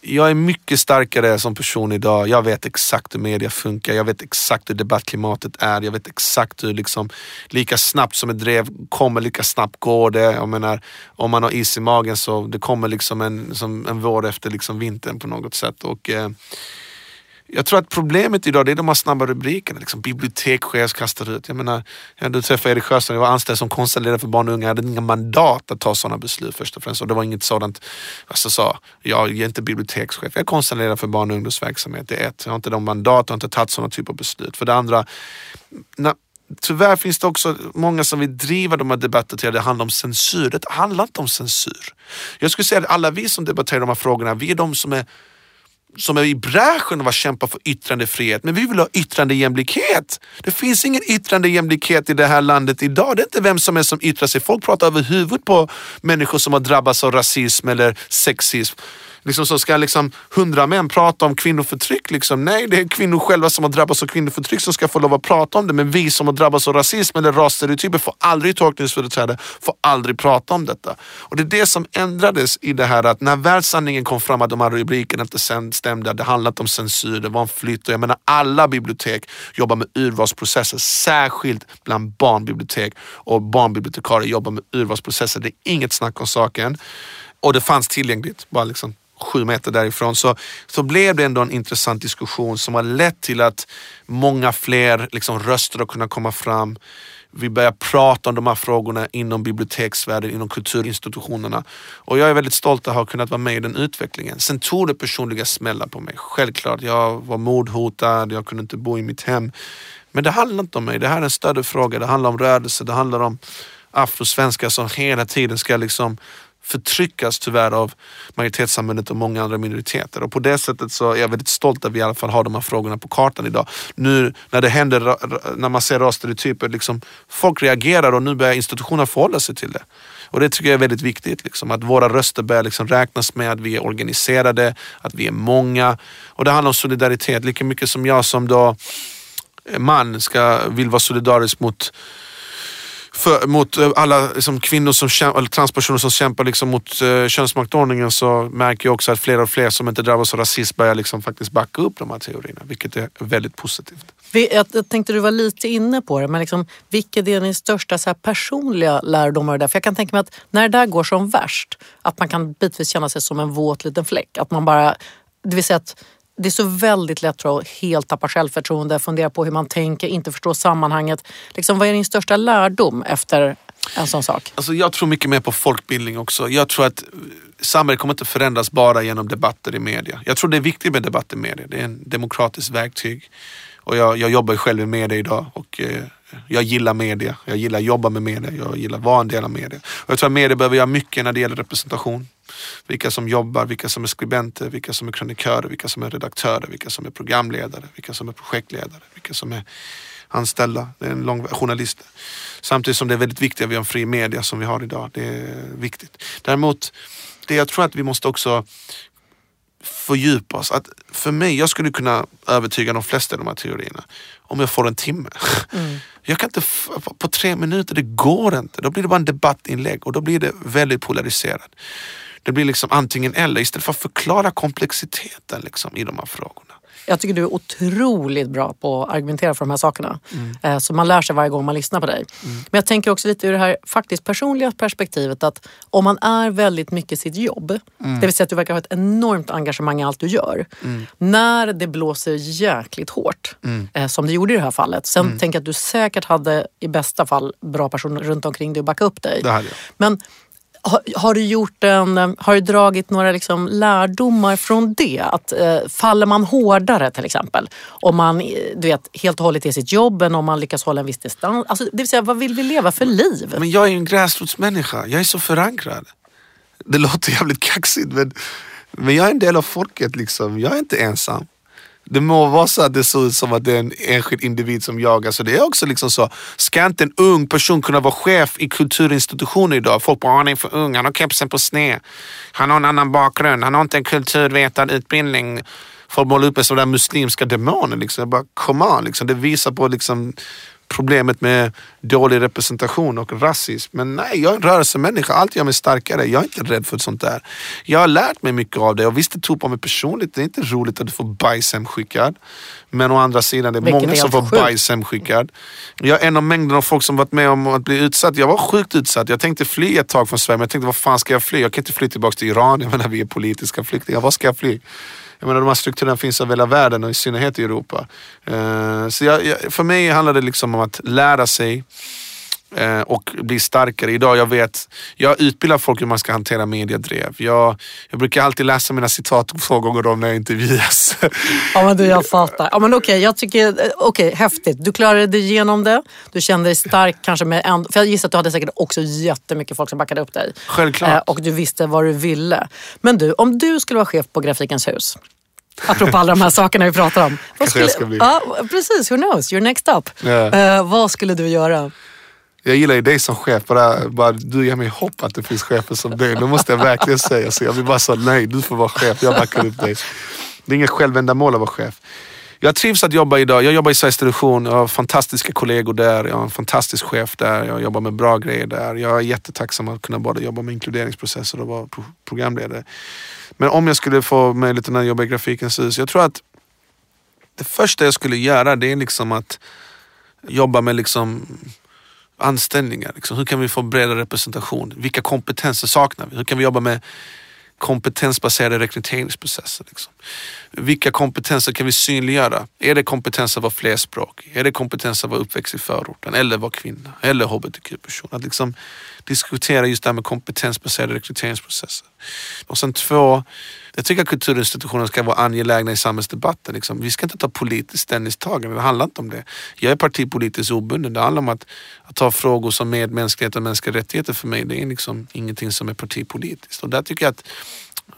Jag är mycket starkare som person idag. Jag vet exakt hur media funkar. Jag vet exakt hur debattklimatet är. Jag vet exakt hur liksom, lika snabbt som ett drev kommer, lika snabbt går det. Jag menar, om man har is i magen så det kommer liksom en, som en vår efter liksom vintern på något sätt. Och, eh, jag tror att problemet idag det är de här snabba rubrikerna. Liksom, bibliotekschef kastar ut. Jag menar, jag du träffade Erik Sjöström, jag var anställd som konstnärledare för barn och unga. Jag hade inga mandat att ta sådana beslut först och främst. Och det var inget sådant, alltså sa, jag är inte bibliotekschef, jag är konstnärledare för barn och ungdomsverksamhet. Det är ett, jag har inte de mandat, jag har inte tagit sådana typer av beslut. För det andra, na, tyvärr finns det också många som vill driva de här debatterna till att det handlar om censur. Det handlar inte om censur. Jag skulle säga att alla vi som debatterar de här frågorna, vi är de som är som är i bräschen av att kämpa för yttrandefrihet. Men vi vill ha yttrandejämlikhet. Det finns ingen yttrandejämlikhet i det här landet idag. Det är inte vem som är som yttrar sig. Folk pratar över huvudet på människor som har drabbats av rasism eller sexism. Liksom så ska liksom hundra män prata om kvinnoförtryck. Liksom. Nej, det är kvinnor själva som har drabbats av kvinnoförtryck som ska få lov att prata om det. Men vi som har drabbats av rasism eller rasstereotyper får aldrig tolkningsföreträde, får aldrig prata om detta. Och det är det som ändrades i det här att när världssanningen kom fram att de här rubrikerna inte stämde, det handlade inte om censur, det var en flytt. Och jag menar alla bibliotek jobbar med urvalsprocesser, särskilt bland barnbibliotek. Och barnbibliotekarier jobbar med urvalsprocesser, det är inget snack om saken. Och det fanns tillgängligt, bara liksom sju meter därifrån så, så blev det ändå en intressant diskussion som har lett till att många fler liksom, röster har kunnat komma fram. Vi börjar prata om de här frågorna inom biblioteksvärlden, inom kulturinstitutionerna. Och jag är väldigt stolt att ha kunnat vara med i den utvecklingen. Sen tog det personliga smällar på mig. Självklart, jag var mordhotad, jag kunde inte bo i mitt hem. Men det handlar inte om mig, det här är en större fråga. Det handlar om rörelse, det handlar om afrosvenskar som hela tiden ska liksom förtryckas tyvärr av majoritetssamhället och många andra minoriteter. Och på det sättet så är jag väldigt stolt att vi i alla fall har de här frågorna på kartan idag. Nu när det händer, när man ser rasstereotyper, liksom, folk reagerar och nu börjar institutioner förhålla sig till det. Och det tycker jag är väldigt viktigt, liksom, att våra röster börjar liksom räknas med, att vi är organiserade, att vi är många. Och det handlar om solidaritet, lika mycket som jag som då eh, man ska, vill vara solidarisk mot för, mot eh, alla liksom, kvinnor som kämpar, eller transpersoner som kämpar liksom, mot uh, könsmaktordningen så märker jag också att fler och fler som inte drabbas av rasism börjar liksom, faktiskt backa upp de här teorierna, vilket är väldigt positivt. Jag, jag tänkte du var lite inne på det, men liksom, vilket är din största så här, personliga det där? För jag kan tänka mig att när det där går som värst, att man kan bitvis känna sig som en våt liten fläck. Att man bara, det vill säga att det är så väldigt lätt tror jag, att helt tappa självförtroende, fundera på hur man tänker, inte förstå sammanhanget. Liksom, vad är din största lärdom efter en sån sak? Alltså, jag tror mycket mer på folkbildning också. Jag tror att eh, samhället kommer inte förändras bara genom debatter i media. Jag tror det är viktigt med debatt i media. Det är en demokratiskt verktyg. Och jag, jag jobbar ju själv i media idag och eh, jag gillar media. Jag gillar att jobba med media. Jag gillar att vara en del av media. Och jag tror att media behöver göra mycket när det gäller representation. Vilka som jobbar, vilka som är skribenter, vilka som är krönikörer, vilka som är redaktörer, vilka som är programledare, vilka som är projektledare, vilka som är anställda. Det är en lång journalister. Samtidigt som det är väldigt viktigt att vi har en fri media som vi har idag. Det är viktigt. Däremot, det jag tror att vi måste också fördjupa oss. Att för mig, jag skulle kunna övertyga de flesta av de här teorierna om jag får en timme. Jag kan inte, på tre minuter, det går inte. Då blir det bara en debattinlägg och då blir det väldigt polariserat. Det blir liksom antingen eller istället för att förklara komplexiteten liksom, i de här frågorna. Jag tycker du är otroligt bra på att argumentera för de här sakerna. Eh, Så man lär sig varje gång man lyssnar på dig. Men jag tänker också lite ur det här faktiskt personliga perspektivet att om man är väldigt mycket sitt jobb, det vill säga att du verkar ha ett enormt engagemang i allt du gör. När det blåser jäkligt hårt, eh, som det gjorde i det här fallet. Sen tänker jag att du säkert hade i bästa fall bra personer runt omkring dig att backa upp dig. Men har, har, du gjort en, har du dragit några liksom lärdomar från det? Att, eh, faller man hårdare till exempel om man du vet, helt och hållet är sitt jobb än om man lyckas hålla en viss distans? Alltså, det vill säga, vad vill vi leva för liv? Men jag är ju en gräsrotsmänniska. Jag är så förankrad. Det låter jävligt kaxigt men, men jag är en del av folket. liksom. Jag är inte ensam. Det må vara så att det ser ut som att det är en enskild individ som jagar. Så det är också liksom så. Ska inte en ung person kunna vara chef i kulturinstitutioner idag? Folk bara, han är för ung, han har kepsen på sned. Han har en annan bakgrund, han har inte en kulturvetarutbildning. Folk målar upp en sån där muslimska demoner. Liksom. Jag bara, come on, liksom. det visar på liksom problemet med dålig representation och rasism. Men nej, jag är en rörelsemänniska. Allt gör mig starkare. Jag är inte rädd för sånt där. Jag har lärt mig mycket av det och visst det tog på mig personligt. Det är inte roligt att du får bajs hemskickad. Men å andra sidan, det är Vilket många är som får sjukt. bajs hemskickad. Jag är en av mängden av folk som varit med om att bli utsatt. Jag var sjukt utsatt. Jag tänkte fly ett tag från Sverige men jag tänkte vad fan ska jag fly? Jag kan inte fly tillbaka till Iran. Jag menar vi är politiska flyktingar. Var ska jag fly? Jag menar de här strukturerna finns över hela världen och i synnerhet i Europa. Eh, så jag, jag, för mig handlar det liksom om att lära sig eh, och bli starkare. Idag jag vet, jag utbildar folk hur man ska hantera mediedrev. Jag, jag brukar alltid läsa mina citat två gånger om när jag intervjuas. Ja men du, jag fattar. Ja, men okej, jag tycker, eh, okej, häftigt. Du klarade dig igenom det. Du kände dig stark kanske med en, för jag gissar att du hade säkert också jättemycket folk som backade upp dig. Självklart. Eh, och du visste vad du ville. Men du, om du skulle vara chef på Grafikens hus. Apropå alla de här sakerna vi pratar om. Vad bli. Ja, precis, who knows, you're next up. Ja. Eh, vad skulle du göra? Jag gillar ju dig som chef, bara, bara du ger mig hopp att det finns chefer som dig. Det måste jag verkligen säga. Så jag blir bara så nej, du får vara chef, jag backar upp dig. Det är inget självändamål att vara chef. Jag trivs att jobba idag. Jag jobbar i Sveriges Television. Jag har fantastiska kollegor där. Jag har en fantastisk chef där. Jag jobbar med bra grejer där. Jag är jättetacksam att kunna både jobba med inkluderingsprocesser och vara programledare. Men om jag skulle få möjligheten att jobba i Grafikens hus. Jag tror att det första jag skulle göra det är liksom att jobba med liksom anställningar. Liksom. Hur kan vi få bredare representation? Vilka kompetenser saknar vi? Hur kan vi jobba med kompetensbaserade rekryteringsprocesser? Liksom? Vilka kompetenser kan vi synliggöra? Är det kompetens att vara flerspråkig? Är det kompetens att vara uppväxt i förorten? Eller vara kvinna? Eller hbtq-person? Att liksom diskutera just det här med kompetensbaserade rekryteringsprocesser. Och sen två, jag tycker att kulturinstitutioner ska vara angelägna i samhällsdebatten. Liksom. Vi ska inte ta politiskt ställningstagande, det handlar inte om det. Jag är partipolitiskt obunden. Det handlar om att, att ta frågor som medmänsklighet och mänskliga rättigheter för mig. Det är liksom ingenting som är partipolitiskt. Och där tycker jag att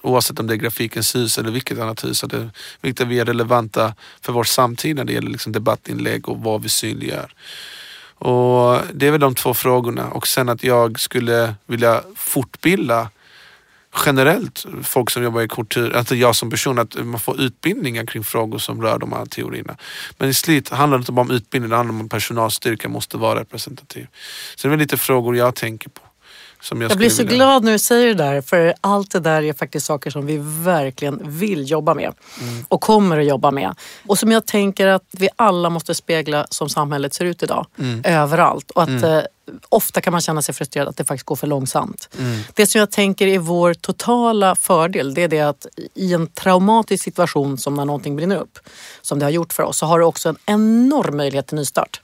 oavsett om det är Grafikens hus eller vilket annat hus, att det viktigt att vi är relevanta för vår samtid när det gäller liksom debattinlägg och vad vi synliggör. Och det är väl de två frågorna. Och sen att jag skulle vilja fortbilda generellt folk som jobbar i kultur, alltså jag som person, att man får utbildningar kring frågor som rör de här teorierna. Men i slut handlar det inte bara om utbildning, det handlar om att personalstyrka måste vara representativ. Så det är väl lite frågor jag tänker på. Som jag, Jag blir så vilja- glad när du säger det där, för allt det där är faktiskt saker som vi verkligen vill jobba med och kommer att jobba med. Och som jag tänker att vi alla måste spegla som samhället ser ut idag, överallt. Och att eh, ofta kan man känna sig frustrerad att det faktiskt går för långsamt. Det som jag tänker är vår totala fördel, det är det att i en traumatisk situation som när någonting brinner upp, som det har gjort för oss, så har du också en enorm möjlighet till nystart.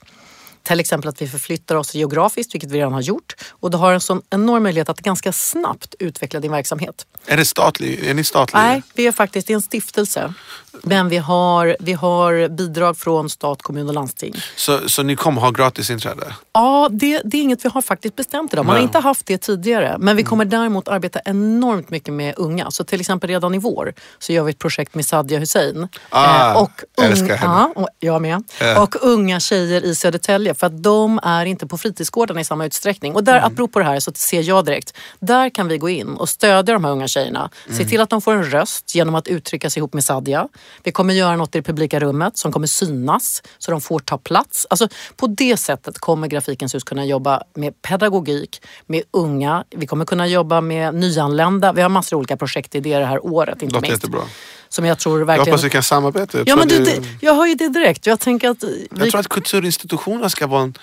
Till exempel att vi förflyttar oss geografiskt, vilket vi redan har gjort. Och du har en sån enorm möjlighet att ganska snabbt utveckla din verksamhet. Är det statlig? Är ni statliga? Nej, vi är faktiskt en stiftelse. Men vi har, vi har bidrag från stat, kommun och landsting. Så, så ni kommer ha gratis inträde? Ja, det, det är inget vi har faktiskt bestämt idag. Man har Nej. inte haft det tidigare. Men vi kommer däremot arbeta enormt mycket med unga. Så till exempel redan i vår så gör vi ett projekt med Sadia Hussein. Ah, och älskar henne. Ja, och jag med. Ja. Och unga tjejer i Södertälje. För att de är inte på fritidsgårdarna i samma utsträckning. Och Mm. där, apropå det här, så ser jag direkt. Där kan vi gå in och stödja de här unga tjejerna. Se Mm. till att de får en röst genom att uttrycka sig ihop med Sadia. Vi kommer göra något i det publika rummet som kommer synas så de får ta plats. Alltså, på det sättet kommer Grafikens hus kunna jobba med pedagogik, med unga. Vi kommer kunna jobba med nyanlända. Vi har massor av olika projektidéer det här året inte minst. jättebra. Som jag tror Jag verkligen... hoppas vi kan samarbeta. Jag, Ja, men det, det, jag hör ju det direkt. Jag tänker att... Vi, jag tror att kulturinstitutioner ska vara en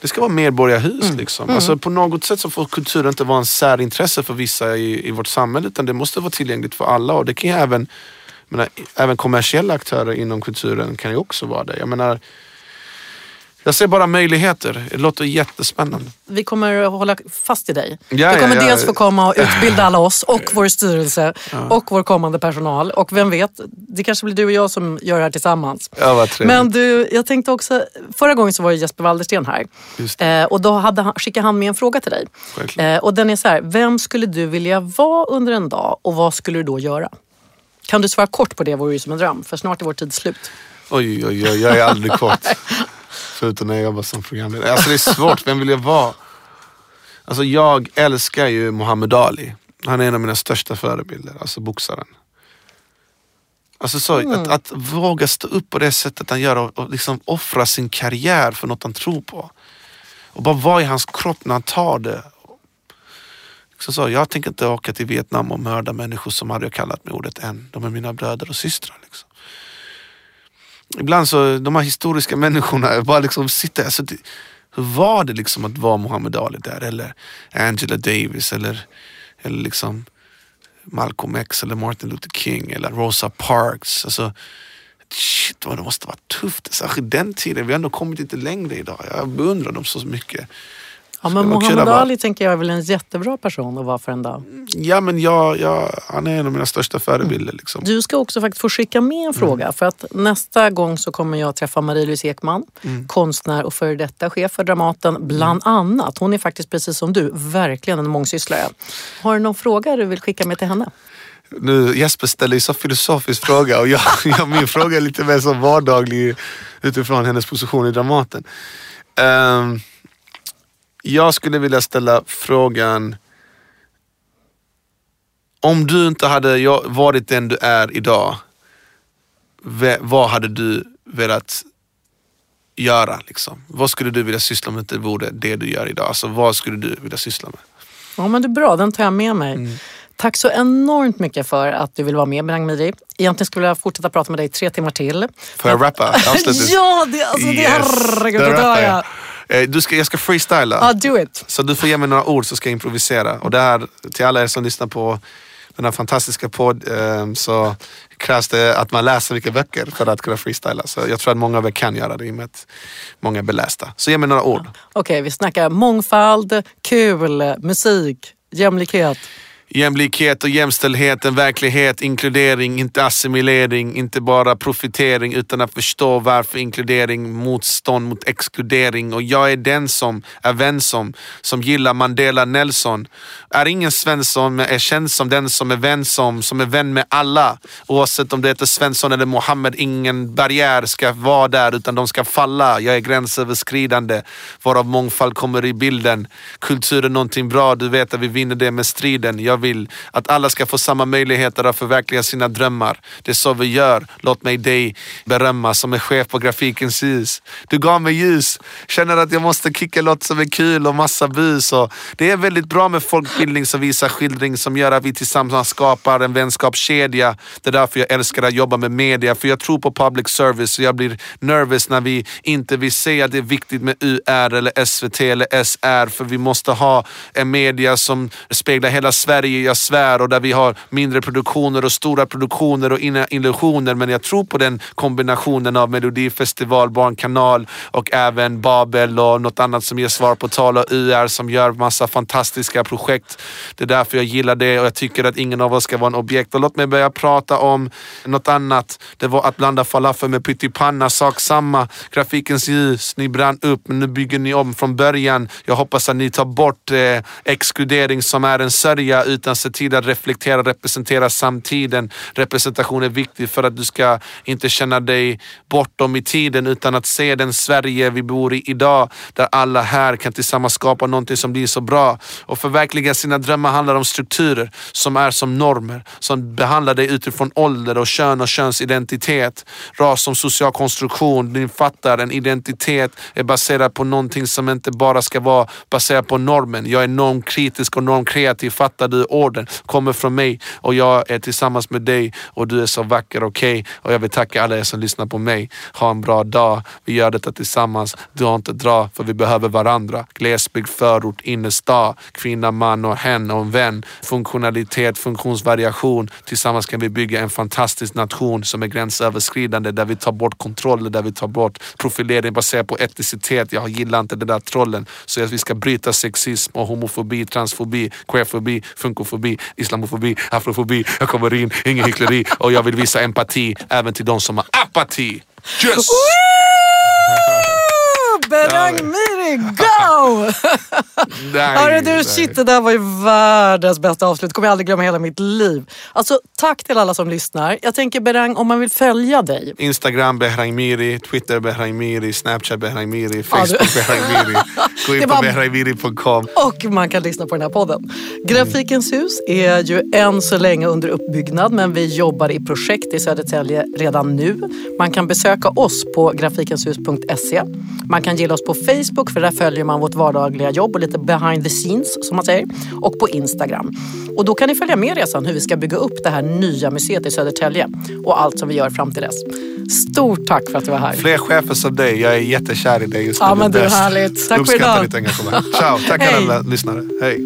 det ska vara medborgarhus. Mm. Liksom. Alltså, på något sätt så får kultur inte vara en särintresse för vissa i, i vårt samhälle utan det måste vara tillgängligt för alla. Och det kan ju även, menar, även kommersiella aktörer inom kulturen kan ju också vara det. Jag menar, Jag ser bara möjligheter. Det låter jättespännande. Vi kommer att hålla fast i dig. Ja, du kommer ja, ja. dels få komma och utbilda alla oss och vår styrelse och vår kommande personal. Och vem vet, det kanske blir du och jag som gör det här tillsammans. Ja, vad trevligt. Men du, jag tänkte också, förra gången så var ju Jesper Waldersten här. Eh, och då hade han, skickade han med en fråga till dig. Eh, och den är så här, vem skulle du vilja vara under en dag och vad skulle du då göra? Kan du svara kort på det vore ju som en dröm, för snart är vår tid slut. Oj, oj, oj, jag är aldrig kort. Förutom när jag jobbar som programledare. Alltså det är svårt, vem vill jag vara? Alltså jag älskar ju Muhammad Ali. Han är en av mina största förebilder, alltså boxaren. Alltså så, att, att våga stå upp på det sättet han gör och, och liksom offra sin karriär för något han tror på. Och bara vara i hans kropp när han tar det. Så, så, jag tänker inte åka till Vietnam och mörda människor som hade jag kallat med ordet än. De är mina bröder och systrar. Liksom ibland så, de här historiska människorna, bara liksom sitter, alltså, det, hur var det liksom att vara Muhammad Ali där? Eller Angela Davis eller, eller liksom Malcolm X eller Martin Luther King eller Rosa Parks. Alltså, shit vad det måste vara tufft. Särskilt den tiden, vi har ändå kommit lite längre idag. Jag beundrar dem så mycket. Ja, Så men Muhammad Ali tänker jag är väl en jättebra person att vara för en dag. Ja men jag, jag, han är en av mina största förebilder. Liksom. Du ska också faktiskt få skicka med en fråga för att nästa gång så kommer jag träffa Marie-Louise Ekman, konstnär och före detta chef för Dramaten, bland annat. Hon är faktiskt precis som du, verkligen en mångsysslare. Har du någon fråga du vill skicka med till henne? Nu, Jesper ställer ju så filosofisk fråga och jag, jag, min fråga är lite mer som vardaglig utifrån hennes position i Dramaten. Ehm, jag skulle vilja ställa frågan om du inte hade varit den du är idag, vad hade du velat göra? Liksom? Vad skulle du vilja syssla med om det inte vore det du gör idag? Alltså, vad skulle du vilja syssla med? Ja men det är bra, den tar jag med mig. Mm. Tack så enormt mycket för att du vill vara med Benang Miri. Egentligen skulle jag fortsätta prata med dig tre timmar till. Får jag rappa ja, det, alltså, det, herregud, då dör jag. Jag. Eh, Du ska, jag ska freestyla. Ja, do it. Så du får ge mig några ord så ska jag improvisera. Och det här, till alla er som lyssnar på den här fantastiska podd eh, så krävs det att man läser mycket böcker för att kunna freestyla. Så jag tror att många av er kan göra det i och med att många är belästa. Så ge mig några ord. Okej, vi snackar mångfald, kul, musik, jämlikhet. Jämlikhet och jämställdhet, en verklighet, inkludering, inte assimilering, inte bara profitering utan att förstå varför inkludering, motstånd mot exkludering. Och jag är den som är vän som, som gillar Mandela Nelson. Är ingen Svensson men är känd som den som är vän som, som är vän med alla. Oavsett om det heter Svensson eller Mohammed, ingen barriär ska vara där utan de ska falla. Jag är gränsöverskridande, varav mångfald kommer i bilden. Kultur är någonting bra, du vet att vi vinner det med striden. Jag vill att alla ska få samma möjligheter att förverkliga sina drömmar. Det är så vi gör. Låt mig dig berömma som är chef på Grafikens hus. Du gav mig ljus, känner att jag måste kicka låt som är kul och massa bus. Och det är väldigt bra med folkbildning som visar skildring som gör att vi tillsammans skapar en vänskapskedja. Det är därför jag älskar att jobba med media, för jag tror på public service och jag blir nervös när vi inte vill säga att det är viktigt med UR eller SVT eller SR, för vi måste ha en media som speglar hela Sverige, jag svär, och där vi har mindre produktioner och stora produktioner och illusioner. Men jag tror på den kombinationen av Melodifestival, Barnkanal och även Babel och något annat som ger svar på tal och UR som gör massa fantastiska projekt. Det är därför jag gillar det och jag tycker att ingen av oss ska vara en objekt. Och låt mig börja prata om något annat. Det var att blanda falafel med pyttipanna, sak samma. Grafikens ljus, ni brann upp men nu bygger ni om från början. Jag hoppas att ni tar bort eh, exkludering som är en sörja utan se till att reflektera representera samtiden. Representation är viktig för att du ska inte känna dig bortom i tiden utan att se den Sverige vi bor i idag där alla här kan tillsammans skapa någonting som blir så bra. Och förverkliga sina drömmar handlar om strukturer som är som normer som behandlar dig utifrån ålder och kön och könsidentitet. Ras som social konstruktion. Du fattar, en identitet är baserad på någonting som inte bara ska vara baserat på normen. Jag är normkritisk och normkreativ, fattar du? Orden kommer från mig och jag är tillsammans med dig och du är så vacker och okej. Okay? Och jag vill tacka alla er som lyssnar på mig. Ha en bra dag. Vi gör detta tillsammans. Du har inte dra för vi behöver varandra. Glesbygd, förort, innerstad, kvinna, man och hen och en vän. Funktionalitet, funktionsvariation. Tillsammans kan vi bygga en fantastisk nation som är gränsöverskridande där vi tar bort kontroller, där vi tar bort profilering baserat på etnicitet. Jag gillar inte den där trollen. Så vi ska bryta sexism och homofobi, transfobi, queerfobi, funkofobi, islamofobi, afrofobi. Jag kommer in, ingen hyckleri och jag vill visa empati även till de som har apati. Yes! Berang Miri, go! Hörru du, shit det där var ju världens bästa avslut. kommer jag aldrig glömma hela mitt liv. Alltså tack till alla som lyssnar. Jag tänker Berang, om man vill följa dig. Instagram Behrang Miri, Twitter Behrang Miri, Snapchat Behrang Miri, Facebook ja, Behrang Miri. Gå in på bara... behrangmiri.com. Och man kan lyssna på den här podden. Grafikens hus är ju än så länge under uppbyggnad men vi jobbar i projekt i Södertälje redan nu. Man kan besöka oss på grafikenshus.se. Man kan gilla oss på Facebook för där följer man vårt vardagliga jobb och lite behind the scenes som man säger. Och på Instagram. Och då kan ni följa med resan hur vi ska bygga upp det här nya museet i Södertälje och allt som vi gör fram till dess. Stort tack för att du var här. Fler chefer som dig. Jag är jättekär i dig just nu. Ja men du är härligt. Tack för idag. Ditt engagemang. Ciao, tack alla lyssnare. Hej.